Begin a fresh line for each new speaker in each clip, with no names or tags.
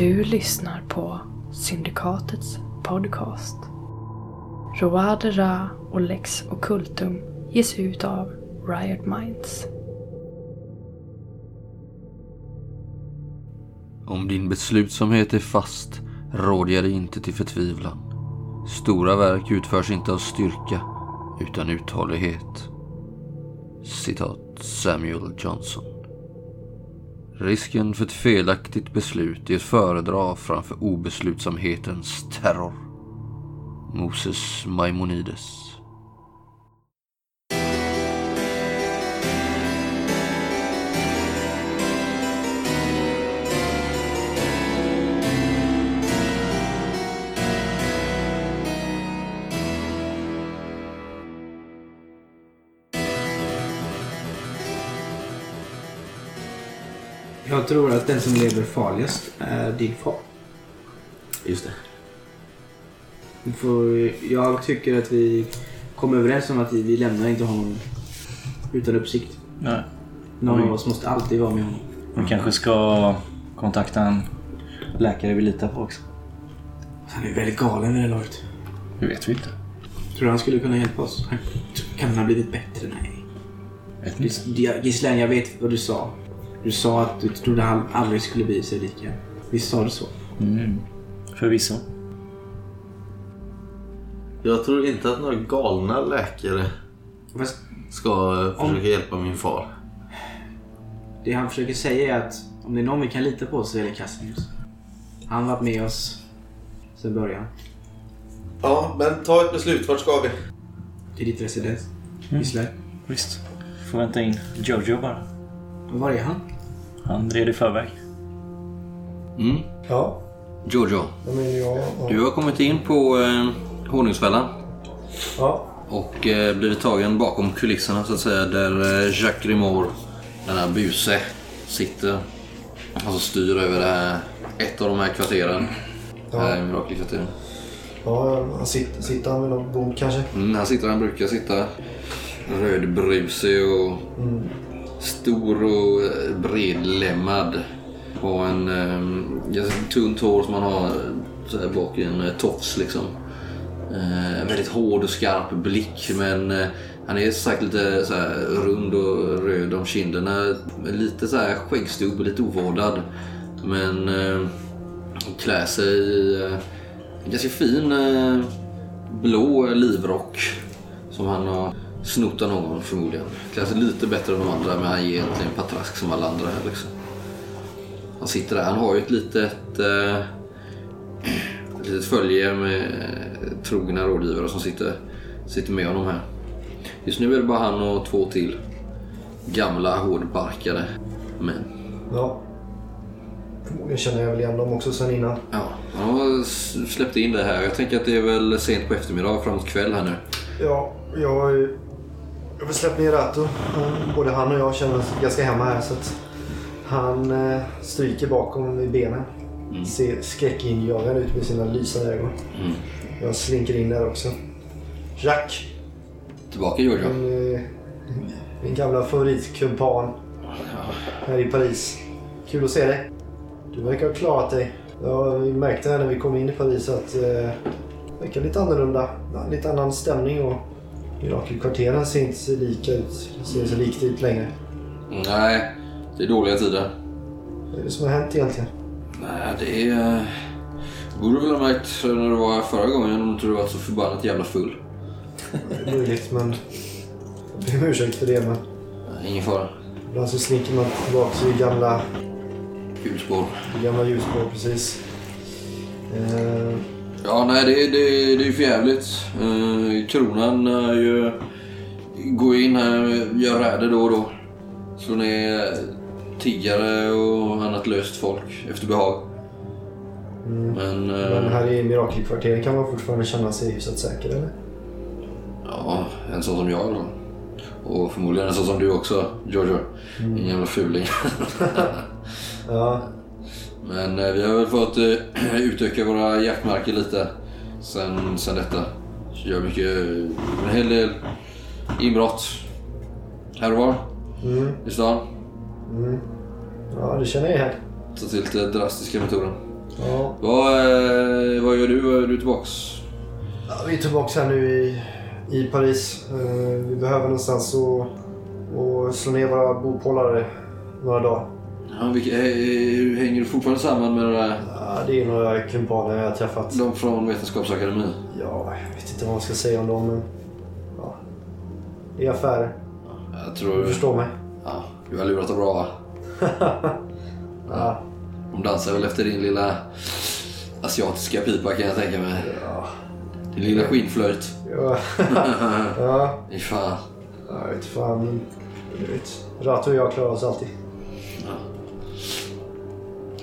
Du lyssnar på Syndikatets podcast. Roade Ra och Lex Occultum ges ut av Riot Minds.
Om din beslutsamhet är fast råder jag dig inte till förtvivlan. Stora verk utförs inte av styrka utan uthållighet. Citat Samuel Johnson. Risken för ett felaktigt beslut är att föredra framför obeslutsamhetens terror. Moses Maimonides.
Jag tror att den som lever farligast är din far.
Just det.
Du får, jag tycker att vi kom överens om att vi, lämnar inte honom utan uppsikt.
Nej.
Någon av oss måste alltid vara med honom.
Vi kanske ska kontakta en läkare vi litar på också.
Han är väldigt galen vid det laget.
Det vet vi inte.
Tror du han skulle kunna hjälpa oss? Han, kan han ha blivit bättre? Nej.
Vet inte.
Gis- Gislen, jag vet vad du sa. Du sa att du trodde han aldrig skulle bli sig lika. Visst sa du så?
Mm. Förvisso.
Jag tror inte att några galna läkare
Fast
ska eh, försöka hjälpa min far.
det han försöker säga är att om det är någon vi kan lita på så är det Cassinius. Han har varit med oss sedan början.
Ja, men ta ett beslut. Vart ska vi?
Till ditt residens.
Mm.
Gislen.
Visst. Får vänta in Jojo bara.
Och var är han?
Han red i förväg.
Mm.
Ja,
Jojo,
jag menar jag. Ja.
du har kommit in på eh, honungsfällan
ja.
och eh, blivit tagen bakom kulisserna så att säga där eh, Jacques Grimoire, den här buse, sitter. Alltså styr över det här, ett av de här kvarteren. Här i Mirakelkvarteren.
ja han sitter, sitter han vid någon bok kanske?
Mm, han sitter där han brukar sitta. Rödbrusig och
Mm
stor och eh, bredlemmad. Har en eh, tunt hår som man har så här bak i en eh, tofs liksom. Eh, väldigt hård och skarp blick men eh, han är sagt lite så här rund och röd om kinderna. Lite så här skäggstubb och lite ovårdad. Men eh, klär sig i eh, en ganska fin eh, blå livrock som han har snott av någon förmodligen. Klär sig lite bättre än de andra men han ger egentligen patrask som alla andra här liksom. Han sitter där. Han har ju ett litet, eh, ett litet följe med trogna rådgivare som sitter, sitter med honom här. Just nu är det bara han och två till gamla hårdbarkade män.
Ja. Förmodligen känner jag väl igen dem också sen innan.
Ja, han har släppt in det här. Jag tänker att det är väl sent på eftermiddag framåt kväll här nu.
Ja, jag har ju... Jag har släppt ner Rato. Både han och jag känner oss ganska hemma här så att han eh, stryker bakom i benen. Ser skräckinjagande ut med sina lysande ögon.
Mm.
Jag slinker in där också. Jack,
Tillbaka Giorgio.
min, eh, min gamla favoritkumpan här i Paris. Kul att se dig. Du verkar ha klarat dig. Ja, vi märkte här när vi kom in i Paris att eh, det verkar lite annorlunda. Lite annan stämning och Mirakelkvarteren ser inte så lika ut. Ser så likt ut längre.
Nej, det är dåliga tider.
Vad är det som har hänt egentligen?
Nej, det är... eh, borde väl ha märkt när du var här förra gången om inte du var så förbannat jävla full.
Det är möjligt men jag ber om ursäkt för det men
Nej, ingen fara.
ibland så slinker man tillbaka till gamla,
Hjulspår.
gamla hjulspår precis. Eh,
Ja, nej det, det, det är ju för jävligt. Eh, kronan är ju... Går in här gör räder då och då. Slår ner tiggare och annat löst folk efter behag. Men... eh,
men här i Mirakelkvarteren kan man fortfarande känna sig hyfsat säker eller?
Ja, en sån som jag då. Och förmodligen en sån som du också, Giorgio. En jävla fuling.
Ja,
Men eh, vi har väl fått eh, utöka våra jaktmarker lite sen, sen detta. Gör mycket, en hel del inbrott här och var
mm,
i stan.
mm. ja det känner jag igen.
Ta till lite drastiska metoder.
Ja,
Vad, eh, vad gör du? Är du tillbaks?
ja, vi är tillbaka här nu i, i Paris. Eh, vi behöver någonstans att, att slå ner våra bopålare några dagar.
Ja, vilka, eh, hänger du fortfarande samman med där-
Ja, det är några kumpaner jag har träffat.
de från Vetenskapsakademin?
Ja, jag vet inte vad man ska säga om dem, men... Ja. Det är affärer.
Jag
Du
tror...
förstår mig.
Ja, du har lurat dem bra va?
Ja.
De dansar väl efter din lilla asiatiska pipa kan jag tänka mig.
Ja.
Din lilla skinnflöjt.
Ja. ja.
Fy fan.
Jag vet fan. Du vet. Rato och jag klarar oss alltid.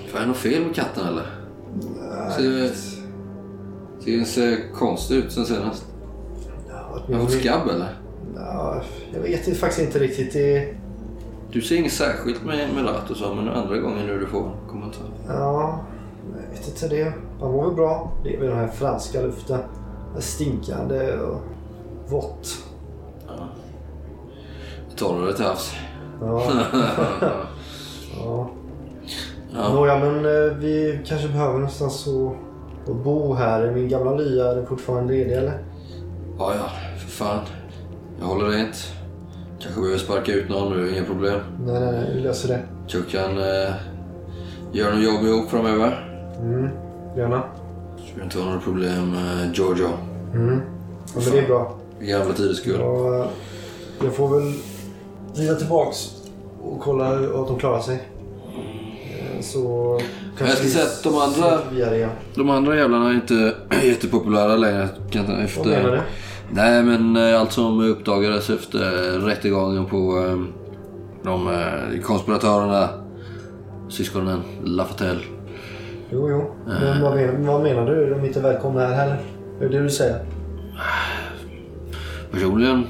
Fan, är det något fel med katten eller?
Nej.
Ser, den ser konstig ut sen senast.
Ja,
Har du fått skabb eller?
Ja, jag vet faktiskt inte riktigt. Det...
Du ser inget särskilt med, med Lato så, men andra gången nu du får kommentar.
Ja, jag vet inte det. Han mår väl bra. Det är väl den här franska luften. Det stinkande och vått.
Du det till havs?
Ja. ja.
Ja.
Nåja, men eh, vi kanske behöver någonstans att, att bo här. Är min gamla lya är fortfarande ledig eller?
Ja, ja, för fan. Jag håller rent. Kanske behöver sparka ut någon nu, inga problem.
Nej, nej, nej. Vi löser det.
Tror kan eh, göra något jobb ihop framöver.
Mm. Gärna.
Tror inte ha några problem med Giorgio.
Mm. Ja, men det är bra.
För gamla tiders skull.
Ja, jag får väl rida tillbaks och kolla att de klarar sig. Eh, Så
Jag ska
vi
säga att de andra-
det.
De andra jävlarna är inte jättepopulära längre. Jag- Efter...
Vad menar du?
Nej, men eh, allt som uppdagades efter eh, rättegången på eh, de eh, konspiratörerna, syskonen Lafatelle.
Jo, jo. Men vad, men, vad menar du? De är inte välkomna här heller? Är det det du säger?
Personligen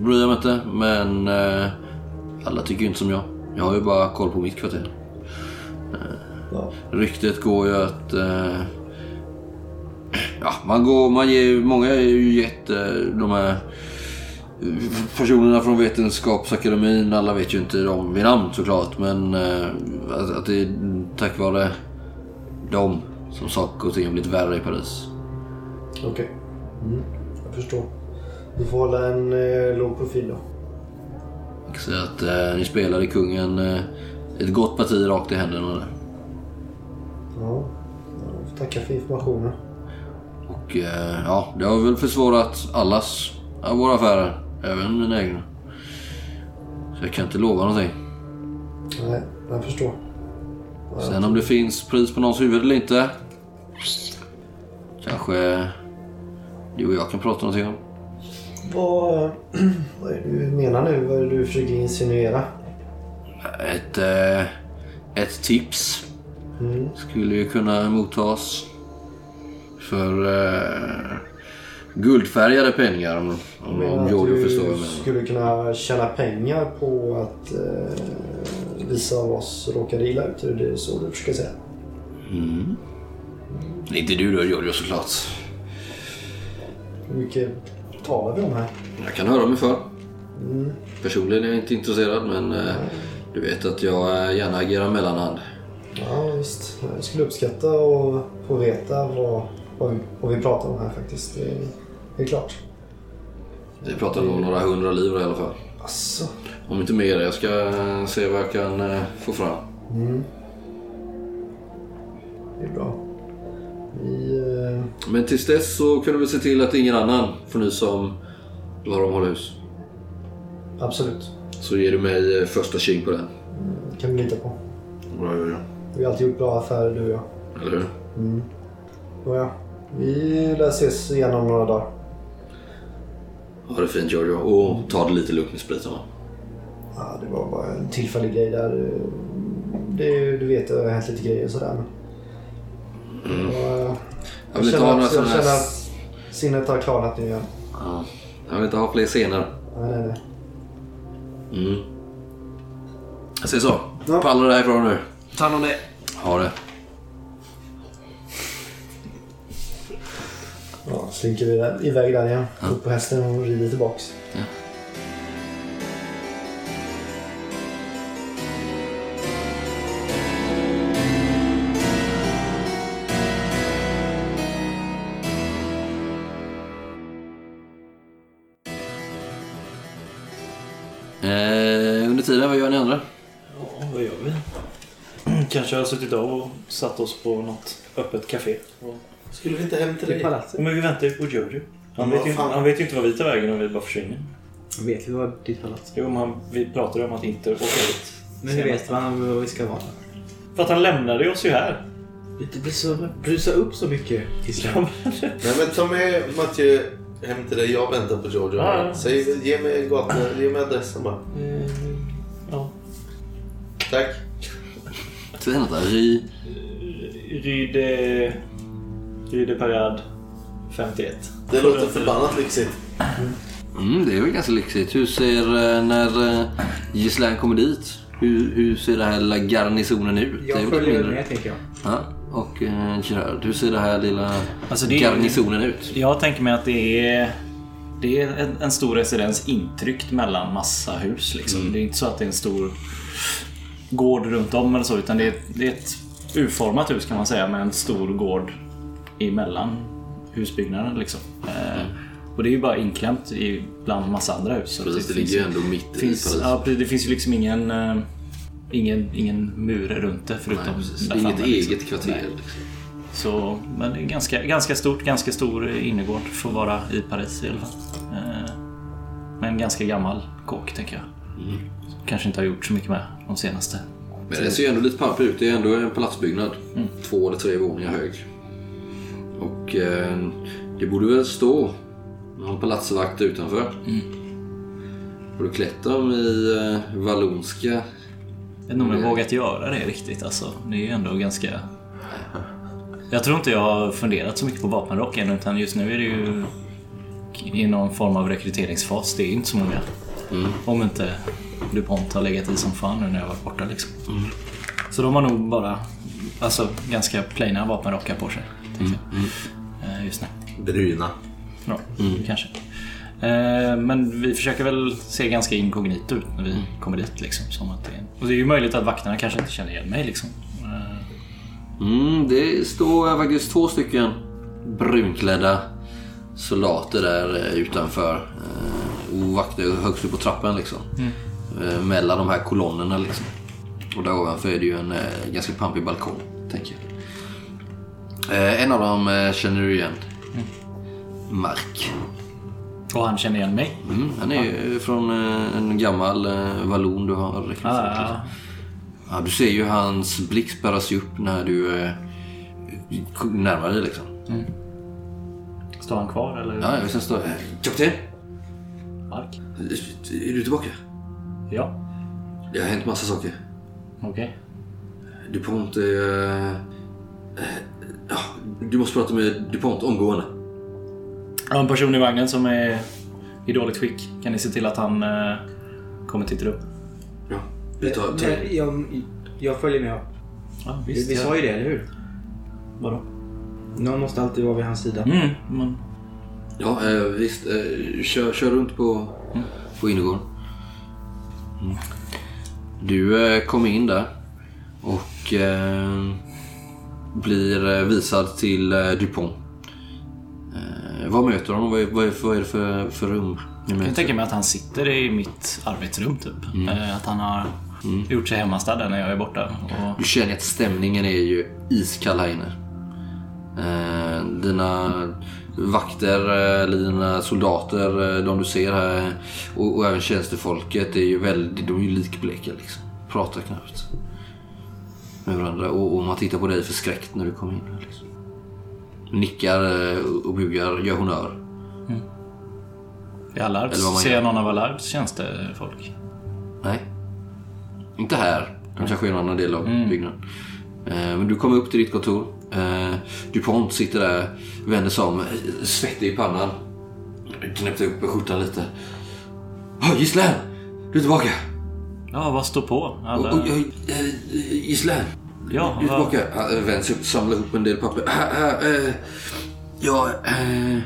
bryr jag mig inte, men eh, alla tycker ju inte som jag. Jag har ju bara koll på mitt kvarter.
Ja.
Ryktet går ju att... Eh, ja, man går, man ger, många är ju gett eh, de här personerna från Vetenskapsakademin. Alla vet ju inte dem vid namn såklart. Men eh, att, att det är tack vare dem som saker och ting har blivit värre i Paris.
Okej. Mm. Jag förstår. Du får hålla en eh, låg profil då.
Jag kan säga att eh, ni spelade kungen eh, ett gott parti rakt i händerna där.
Ja. Jag får tacka för informationen.
Och eh, ja, det har väl försvårat allas av våra affärer. Även mina egna. Så jag kan inte lova någonting.
Nej, jag förstår.
Sen om det finns pris på någons huvud eller inte. Kanske du och jag kan prata någonting om.
Vad, vad är det du menar nu? Vad är det du försöker insinuera?
Ett, eh, ett tips
Mm.
skulle ju kunna mottas. För eh, guldfärgade pengar om, om, om
du
förstår vad jag menar.
skulle kunna tjäna pengar på att eh, vissa av oss råkade illa ut? Är det så du försöker säga?
Är inte du då Giorgio såklart.
Hur mycket talar vi om här?
Jag kan höra mig för.
Mm.
Personligen är jag inte intresserad men eh, du vet att jag eh, gärna agerar mellanhand.
Ja. Jag skulle uppskatta att få veta vad, vad, vi, vad vi pratar om här faktiskt. Det, är- det är klart.
Vi pratar nog några hundra liv i alla fall.
Asså.
Om inte mer. Jag ska eh, se vad jag kan eh, få fram.
Mm. Det är bra. Vi... Eh,
Men tills dess så kan du väl se till att ingen annan får nys om var de håller hus.
absolut.
Så ger du mig eh, första tjing på den.
kan vi lita på.
Bra gör jag.
Vi har alltid gjort bra affärer du och jag.
Eller hur?
Nåja. Vi lär ses igen om några dagar.
Ha det fint Giorgio. Och ta det lite lugnt med spriten va?
Ja, det var bara en tillfällig grej där. Det, du vet, det har hänt lite grejer och sådär. Och, eh,
Jag
jag
vill inte ha några sådana här...
sinnet har klarnat nu igen.
Ja. Jag vill inte ha fler scener.
Nej, nej, nej.
Mm. Jag säger så.
Ja.
Pallar det härifrån nu.
Ta hand om dig.
Ha det.
Ja, slinker vi där, iväg där igen. Ja. Upp på hästen och rider tillbaks. Ja.
Eh, under tiden, vad gör ni andra?
Kanske har suttit av och satt oss på något öppet café.
Skulle vi inte hem till dig?
palatset.
Men vi väntar ju på Jojo. Han, vet ju,
fan?
han vet ju inte vad vi tar vägen om vi bara försvinner.
Vet vi vad ditt palats
Jo, men han, vi pratade om att inte åka dit.
Men hur vet man var vi ska vara?
För att han lämnade oss ju här.
Du blir så, brusa upp så mycket.
Nej men ta med Mattias hem till dig. Jag väntar på Giorgio.
Ja, ja.
Säg, ge mig gatan, ge mig adressen bara.
Eh, ja.
Tack.
Säg något där. Ry...
Ryde... Ryde Parad 51.
Det låter förbannat lyxigt.
Mm, det är väl ganska lyxigt. Hur ser, eh, när eh, Gislaine kommer dit, hur, hur ser det här lilla garnisonen ut?
Jag följer med tänker jag.
Ja, och eh, Gerard, hur ser det här lilla
Alltså, det är-
garnisonen ut?
Jag tänker mig att det är... Det är en, en stor residens intryckt mellan massa hus. Liksom. Det är inte så att det är en stor gård runt om eller så. Utan det är, det är ett urformat hus kan man säga med en stor gård emellan husbyggnaden. Liksom. Eh, och det är ju bara inklämt i bland massa andra hus.
Precis, det
finns
ligger ju ändå mitt i
finns,
Paris.
ja, precis, det finns ju liksom ingen, eh, ingen, ingen mur runt det förutom
Nej, Det inget
framme, liksom.
eget kvarter.
Nej.
liksom.
Så, men det är ganska, ganska stort, ganska stor innergård för att vara i Paris i alla fall. Eh, Men en ganska gammal kåk tänker jag. Kanske inte har gjort så mycket med de senaste.
Men det ser ju ändå lite pampigt ut. Det är ändå en palatsbyggnad.
Mm.
Två eller tre våningar hög. Och eh, det borde väl stå någon palatsvakt utanför.
Mm.
Har du klätt dem i eh, vallonska?
Jag vet inte om jag vågat göra det riktigt alltså. Det är ju ändå ganska... Jag tror inte jag har funderat så mycket på vapenrock än utan just nu är det ju i någon form av rekryteringsfas. Det är inte så många.
Mm.
Om inte DuPont har legat i som fan nu när jag varit borta liksom. Så de har nog bara alltså, ganska plaina vapenrockar på sig. Tänker jag. Eh, Just nu.
Bryna.
Ja, kanske. Eh, Men vi försöker väl se ganska inkognito ut när vi kommer dit. Liksom, som att det, är... och det är ju möjligt att vakterna kanske inte känner igen mig. Liksom. Eh,
Mm, det står faktiskt två stycken brunklädda soldater där eh, utanför. eh, Och vakter högst upp på trappen liksom. Eh, Mellan de här kolonnerna liksom. Och där ovanför är det ju en ganska pampig balkong, tänker jag. En av dem känner du igen. Mark.
Och han känner igen mig.
Mm, han är ju från en gammal vallon du har rekryterat.
Ah,
Ja, du ser ju hans blick spärras upp när du närmar dig liksom.
Står han kvar eller?
Ja, jag sen står eh, Kapten!
Mark?
Är du tillbaka?
Ja,
Det har hänt massa saker.
okej.
DuPont är... Eh, ja, du måste prata med DuPont omgående.
Jag har en person i vagnen som är i dåligt skick. Kan ni se till att han eh, kommer till rum?
Ja, vi tar... tar
Men jag, jag följer med.
Ja,
Vi, vi sa ju det, eller hur?
Vadå?
Någon måste alltid vara vid hans sida.
Mm, men...
ja, eh, visst. Eh, kör, kör runt på, på innergården. Mm. Du eh, kommer in där och eh, blir eh, visad till eh, DuPont. Eh, vad möter honom? Vad är, vad är, vad är det för, för rum
Jag
möter?
tänker mig att han sitter i mitt arbetsrum typ.
Mm.
Att han har gjort sig hemmastad där när jag är borta. Och...
Du känner att stämningen är ju iskall här inne. Eh, dina vakter, eh, eller dina soldater, eh, de du ser här och, och även tjänstefolket är ju väldigt, de är ju likbleka liksom. Pratar knappt med varandra och, och man tittar på dig förskräckt när du kommer in. Liksom. Nickar och bugar, gör.
I Allards,
Eller vad man
ser jag någon av Allards tjänstefolk?
Nej. Inte här. De kanske är en annan del av
Mm.
byggnaden. Men du kommer upp till ditt kontor. Eh, DuPont sitter där, vänder sig om, svettig i pannan. Knäppte upp skjortan lite. Oh, Gislaine! Du är tillbaka!
Ja, vad står på? Alla...
Oh, oh, eh, Gislaine!
Ja,
du är tillbaka. Han eh, vänder sig upp, samlar ihop en del papper. Ah, ah, eh, ja, eh, eh,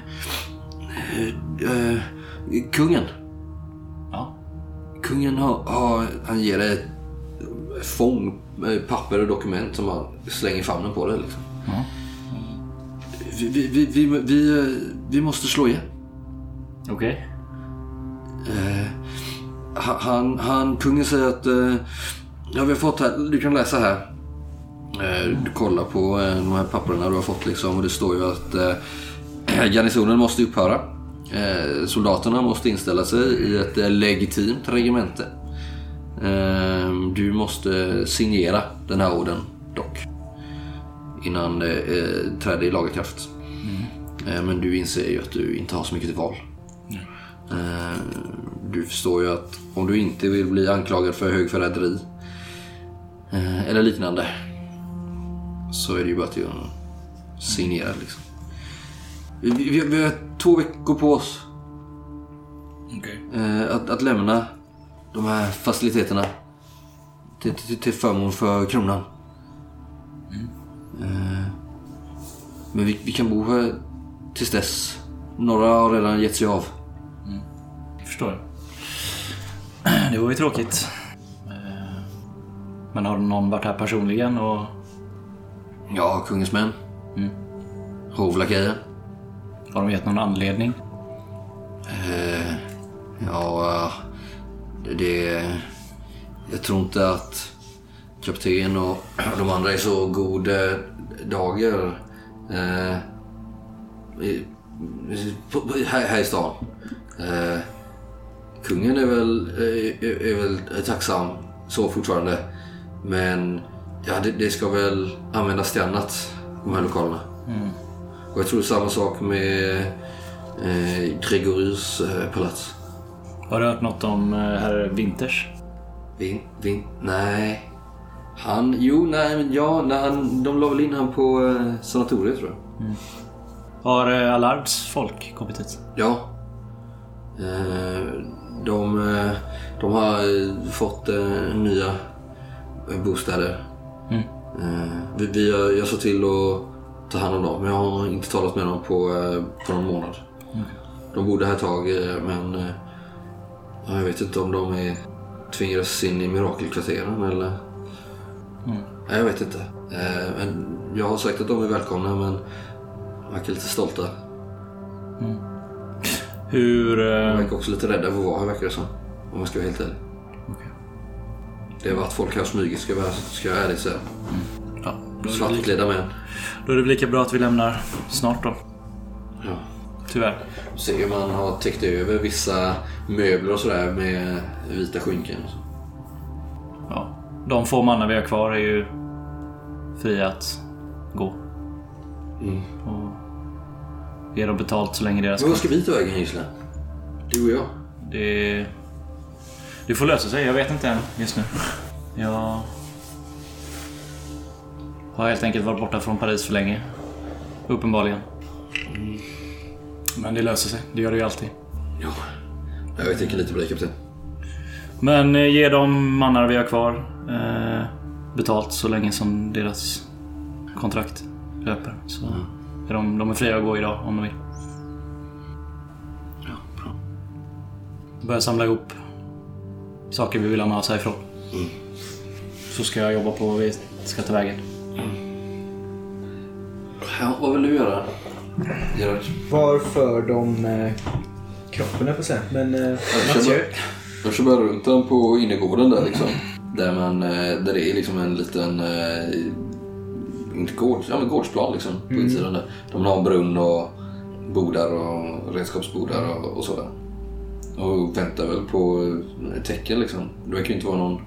eh, kungen.
Ja.
Kungen har, har han ger dig ett fång med papper och dokument som han slänger i famnen på dig. Liksom.
Ja.
Vi, vi, vi, vi, vi, måste slå igen.
Okej.
Eh, ha- han, han, kungen säger att... Eh, ja, vi har fått här. Du kan läsa här. Eh, du kollar på eh, de här papperna du har fått liksom och det står ju att eh, garnisonen måste upphöra. Eh, soldaterna måste inställa sig i ett eh, legitimt regemente. Eh, du måste signera den här orden dock. Innan det eh, träder i laga kraft. Eh, men du inser ju att du inte har så mycket till val. Eh, du förstår ju att om du inte vill bli anklagad för högförräderi eh, eller liknande så är det ju bara att signera liksom. Vi, vi, vi har två veckor på oss
Okej.
eh, att, att lämna de här faciliteterna till, till, till förmån för kronan. Eh, men vi, vi kan bo här tills dess. Några har redan gett sig av.
Förstår jag. Det var ju tråkigt. Eh, Men har någon varit här personligen och...
Ja, kungens män. Hovlakejer.
Har de gett någon anledning?
Eh, ja, det-. Jag tror inte att kapten och de andra är så god eh, dagar. Eh, här, här i stan. Eh, kungen är väl, är, är- är väl tacksam så fortfarande. Men ja, det, det ska väl användas till annat, de här lokalerna. Och jag tror samma sak med eh, Gregorius eh, palats.
Har du hört något om eh, herr Winters?
Vin, vin, nej. Han, jo, nej, men ja, nej, han, de la väl in han på eh, sanatoriet tror jag.
Har eh, Allards folk kommit hit?
Ja. Eh, de, eh, de har eh, fått nya bostäder.
Mm.
Vi, vi, har- jag såg till att ta hand om dem, men jag har inte talat med dem på, på någon månad. De bodde här ett tag, men ja, jag vet inte om de är, tvingades in i mirakelkvarteren eller... Nej, jag vet inte. Eh, men jag har sagt att de är välkomna, men de verkar lite stolta.
Hur...
De
eh,
verkar också lite rädda för att vara här verkar det som. Om jag ska vara helt ärlig. Det har varit folk här smugit ska jag, ska jag ärligt säga.
Ja, då är, det lika,
Svartklädda män.
då är det väl lika bra att vi lämnar snart då.
Ja.
Tyvärr.
Ser hur man har täckt över vissa möbler och sådär med vita skynken.
Ja. De få mannar vi har kvar är ju fria att gå.
Mm.
Och ge dem betalt så länge deras
Men vad ska vi ta vägen Gisela? Du och jag?
Det... Det får lösa sig. Jag vet inte än just nu. Jag har helt enkelt varit borta från Paris för länge. Uppenbarligen. Men det löser sig. Det gör det ju alltid.
Ja. Jag tänker lite på dig kapten.
Men eh, ge de mannar vi har kvar eh, betalt så länge som deras kontrakt löper. Så är de, de är fria att gå idag om de vill.
Ja, bra.
Börja samla ihop saker vi vill ha med oss härifrån. Så ska jag jobba på vad vi ska ta vägen.
Ja, vad vill du göra? Gerard?
Var för de eh, kroppen, jag får säga. Men eh,
Jag kör, jag kör bara runt den på innergården där liksom. Där, man, eh, där det är liksom en liten... eh, Inte gård, ja men gårdsplan liksom. På insidan där. De har en brunn och bodar och redskapsbodar och, och sådär. Och väntar väl på eh, tecken liksom. Det verkar ju inte vara någon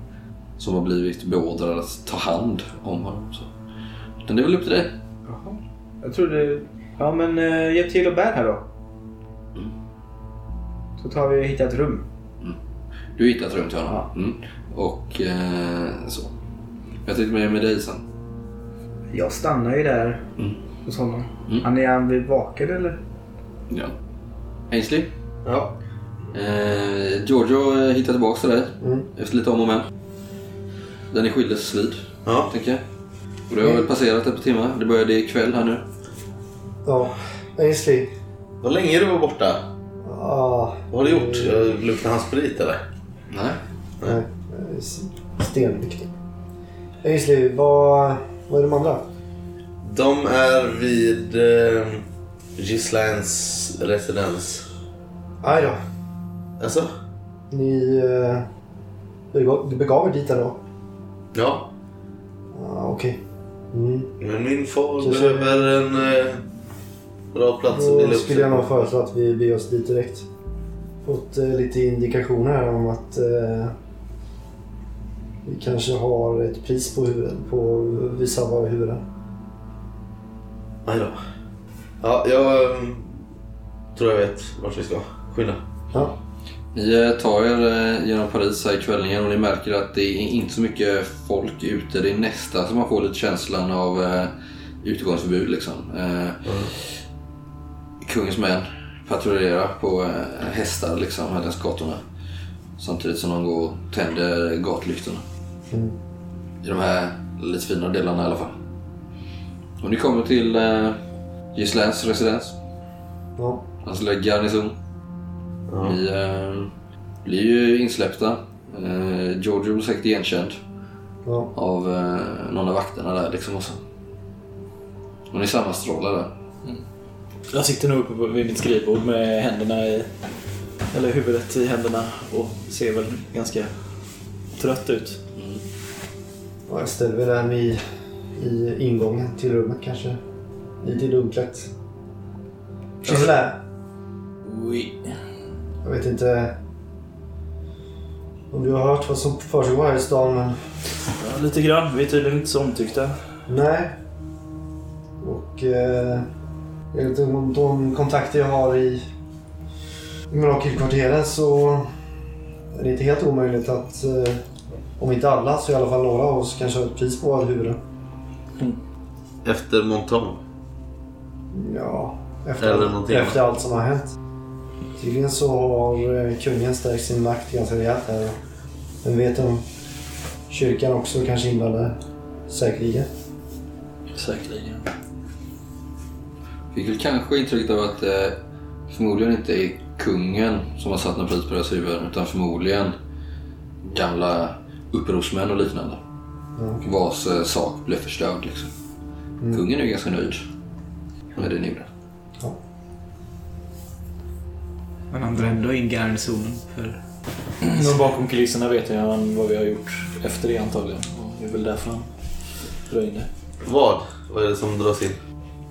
som har blivit beordrad att ta hand om honom. Så. Men det är väl upp till dig.
Jaha. Jag trodde... Ja men eh, hjälp till och bär här då. Så tar vi och hittar ett rum.
Du har hittat rum till honom. Mm. Och eh, så. Jag tänkte med, med dig sen.
Jag stannar ju där
Mm.
hos honom.
Mm.
Han är han bevakad eller?
Ja. Ainsley?
Ja.
Eh, Giorgio eh, hittar tillbaka till dig
Mm.
efter lite om och men. Den är skildes vid,
Ja.
tänker jag. Och det har väl passerat ett par timmar. Det började ikväll här nu.
Ja. Ainsley.
Vad länge du var borta?
Ah,
Vad har du gjort? Jag Luktar han sprit eller?
Nej.
nej. Stenviktig. Ainsley, vad, vad är de andra?
De är vid eh, Gislains residens.
Aj då.
Alltså?
Ni eh, begav, begav er dit ändå?
Ja,
Ja, okej. Mm.
men min far behöver en eh, bra plats att
Då skulle jag nog föreslå att vi beger oss dit direkt. Fått eh, lite indikationer här om att eh, vi kanske har ett pris på huvuden, på vissa av våra huvuden.
Aj då. Ja, jag eh, tror jag vet vart vi ska. Skynda.
Ja,
Ni eh, tar er eh, genom Paris här i kvällningen och ni märker att det är inte så mycket folk ute. Det är nästan så man får lite känslan av eh, utegångsförbud liksom. Eh, Kungens män patrullerar på eh, hästar liksom här längs gatorna. Samtidigt som de går och tänder gatlyktorna.
Mm.
I de här lite finare delarna i alla fall. Och ni kommer till eh, Gislains residens.
ja,
Hans lilla garnison.
Ja.
Ni eh, blir ju insläppta. Eh, Giorgio blir säkert igenkänd
ja.
av eh, någon av vakterna där liksom också. Och ni sammanstrålar där.
Jag sitter nog uppe på- vid mitt skrivbord med händerna i... Eller huvudet i händerna och ser väl ganska trött ut.
ja jag ställer väl den i, i ingången till rummet kanske. Lite i dunklet. Gisela,
Oui.
jag vet inte om du har hört vad som försiggår här i stan men
Ja, lite grann. Vi är tydligen inte så omtyckta.
Nej. Och eh, de, de kontakter jag har i i Mirakelkvarteren så är det inte helt omöjligt att eh, om inte alla så i alla fall några av oss kanske har ett pris på våra huvuden.
Efter Montan.
Ja,
Eller
efter, efter allt som har hänt. Tydligen så har eh, kungen stärkt sin makt ganska rejält här. Vem vet om kyrkan också kanske inblandad? Säkerligen.
Säkerligen.
Väl kanske intrycket av att eh, förmodligen inte är kungen som har satt någon pris på deras huvuden utan förmodligen gamla upprorsmän och liknande.
Ja, okej.
Vars eh, sak blev förstörd liksom. Kungen är ju ganska nöjd med det ni gjorde.
Men han ändå in garnisonen för...
Men bakom kulisserna vet jag vad vi har gjort efter det antagligen. Och det är väl därför han drar in det.
Vad? Vad är det som dras in?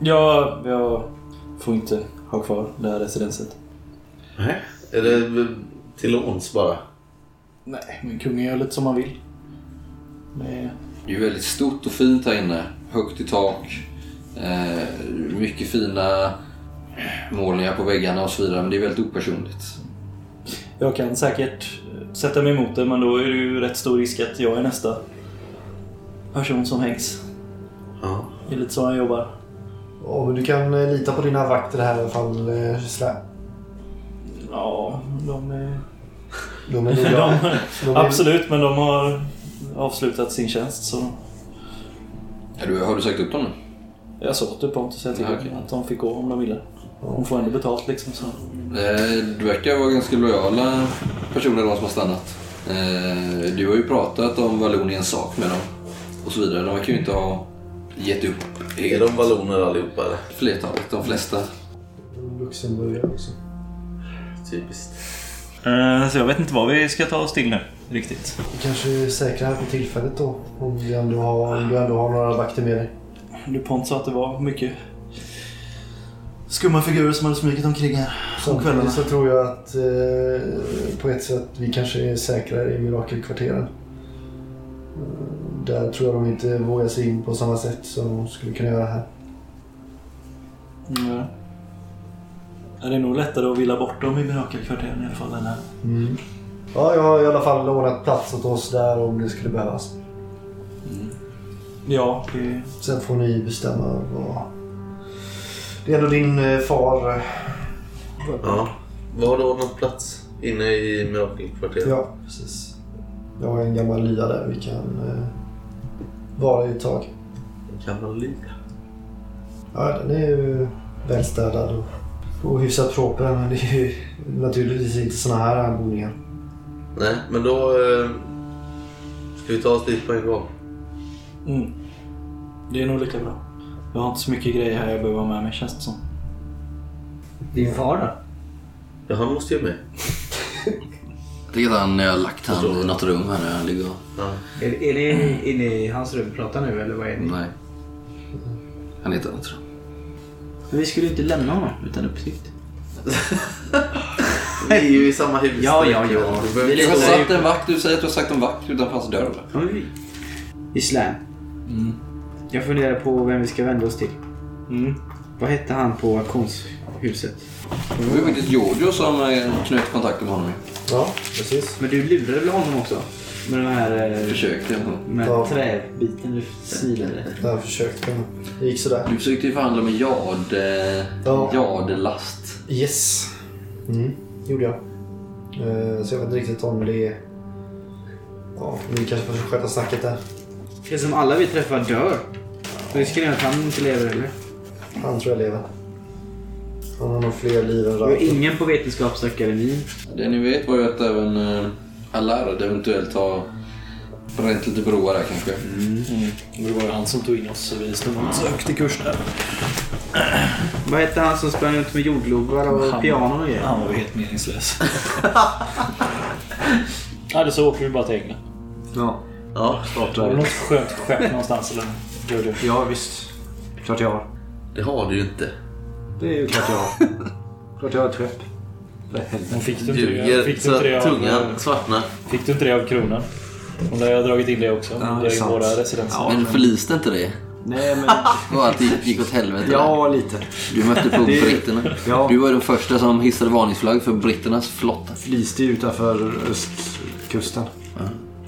Ja, jag får inte ha kvar det här residenset.
Nej. Är det till låns bara?
Nej, men kungen gör lite som han vill. Det är...
Det är ju väldigt stort och fint här inne. Högt i tak. Eh, mycket fina målningar på väggarna och så vidare. Men det är väldigt opersonligt.
Jag kan säkert sätta mig emot det, men då är det ju rätt stor risk att jag är nästa person som hängs.
Ja.
Det är lite så han jobbar.
Ja, men du kan eh, lita på dina vakter här i alla fall, eh, Gisela.
Ja, de är...
De är
De.
De är-
absolut, men de har avslutat sin tjänst så...
Du, har du sagt upp dem nu?
Jag sa till Pontus jag till
Ja, okej.
att de fick gå om de ville. De får ändå betalt liksom. Så.
Eh, du verkar vara ganska lojala personer de som har stannat. Eh, du har ju pratat om Valloniens sak med dem. Och så vidare. De verkar ju inte ha gett upp
Är de valloner allihopa eller?
Flertalet, de flesta.
Luxemburgare också.
Typiskt.
Eh, så jag vet inte vad vi ska ta oss till nu riktigt.
Du kanske är säkra här på tillfället då. Om du ändå har, om du ändå har några vakter med dig.
DuPont sa att det var mycket skumma figurer som hade smugit omkring här.
Samtidigt så tror jag att eh, på ett sätt vi kanske är säkrare i Mirakelkvarteren. Där tror jag de inte vågar sig in på samma sätt som de skulle kunna göra här.
Mm. Ja, det är nog lättare att villa bort dem i mirakelkvarteren i alla fall än här.
Ja, jag har i alla fall lånat plats åt oss där om det skulle behövas.
Ja, det...
Sen får ni bestämma vad... Det är ändå din eh, far.
Ja. Var har du ordnat plats? Inne i Mirakelkvarteret?
Ja, precis. Jag har en gammal lya där vi kan eh, vara i ett tag.
Gammal lya.
Ja, den är ju välstädad och, och hyfsat proper. Men det är ju naturligtvis inte såna här anordningar.
Nej, men då eh, ska vi ta oss dit på en gång.
Mm. Det är nog lika bra. Jag har inte så mycket grejer här jag behöver ha med mig känns det som.
Din far då?
Ja, han måste ju med.
Att han, jag har lagt han i något rum här där han ligger och...
Är, är ni inne i hans rum och pratar nu eller vad är ni?
Nej. Han heter något tror jag.
Men vi skulle ju inte lämna honom utan uppsikt.
Vi är ju i samma hus.
Ja, ja, ja.
Du behöver
Du har satt en vakt, du säger att du har sagt en vakt utanför hans dörr eller?
Ja, men vi- I Slam. Jag funderar på vem vi ska vända oss till.
Mm.
Vad hette han på auktionshuset?
Det var ju faktiskt Giorgio som eh, knöt kontakt med honom ju.
Ja, precis.
Men du lurade väl honom också? Med den här eh,
Försökte jag.
med
Ja.
träbiten du silade.
Jag har försökt. men Det gick sådär.
Du försökte ju förhandla med Jad, eh,
Ja.
Jadlast.
Yes. Mm, gjorde jag. Eh, Så jag vet inte riktigt om det... Ja, vi kanske får sköta snacket där.
Det är som alla vi träffar dör. Risken är att han inte lever heller.
Han tror jag lever. Han har nog fler liv än
har
Ralf.
ingen på Vetenskapsakademin.
Det ni vet var ju att även eh, Allard eventuellt har bränt lite broar där kanske.
Mm. Det var ju han som tog in oss så vi stod så högt i kurs där.
Vad hette han som sprang runt med jordglobar och
Han-
pianon och grejer?
Han var ju helt meningslös. Eller så åker vi bara till England.
Ja,
Ja,
klart
Har du något skönt skepp någonstans eller? Gör du?
Ja, visst. Klart jag har.
det har du ju inte.
Det är ju klart jag har. klart jag har ett skepp. För helvete.
Fick du inte det?
Ljuger
Fick du inte det av,
tungan svartnar.
fick du inte det av kronan? Och där har jag dragit in det också.
Ja,
det
är sant.
våra residenser.
Ja,
Men förliste inte det?
Nej, men...
Och allt gick, åt helvete där.
ja, lite.
Du mötte på
Det-
britterna.
Ja.
Du var den första som hissade varningsflagg för britternas flotta.
Flyste ju utanför östkusten.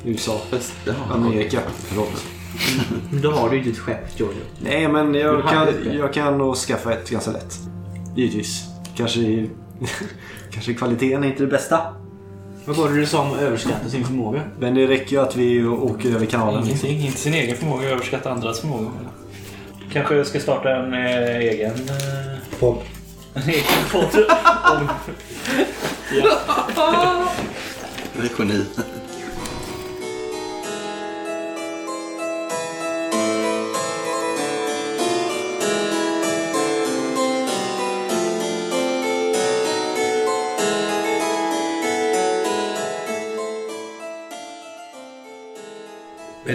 USA.
Jaha,
Amerika. Förlåt.
Men då har du inte ett skepp, Giorgio.
Nej, men jag kan, jag kan nog skaffa ett ganska lätt. Givetvis. Kanske, kanske kvaliteten är inte det bästa.
Vad var det du sa om att överskatta sin förmåga?
Men det räcker ju att vi åker över kanalen.
Ingenting, inte sin egen förmåga, överskatta andras förmåga. Kanske jag ska starta en eh, egen... Eh,
Podd.
en egen podd. om- ja.
Det är geni.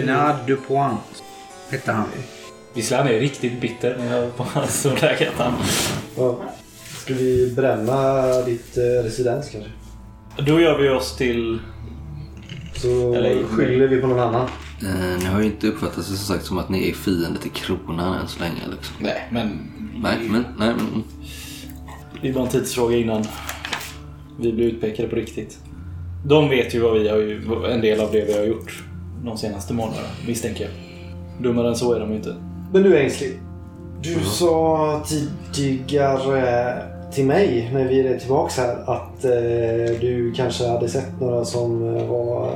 Bernard Dupoint hette han.
Visst han är riktigt bitter när jag på hans storläget. Han.
Ja. Ska vi bränna ditt eh, residens kanske?
Då gör vi oss till...
Så
Eller-
skyller vi på någon annan.
Eh, ni har ju inte uppfattat det som sagt som att ni är fiender till kronan än så länge. Liksom.
Nej, men...
Nej, men... Nej, men
Det är bara en tidsfråga innan vi blir utpekade på riktigt. De vet ju vad vi har ju, en del av det vi har gjort de senaste månaderna, misstänker jag. Dummare än så är de ju inte.
Men du Ängslig. Du sa tidigare till mig när vi är tillbaks här att eh, du kanske hade sett några som eh, var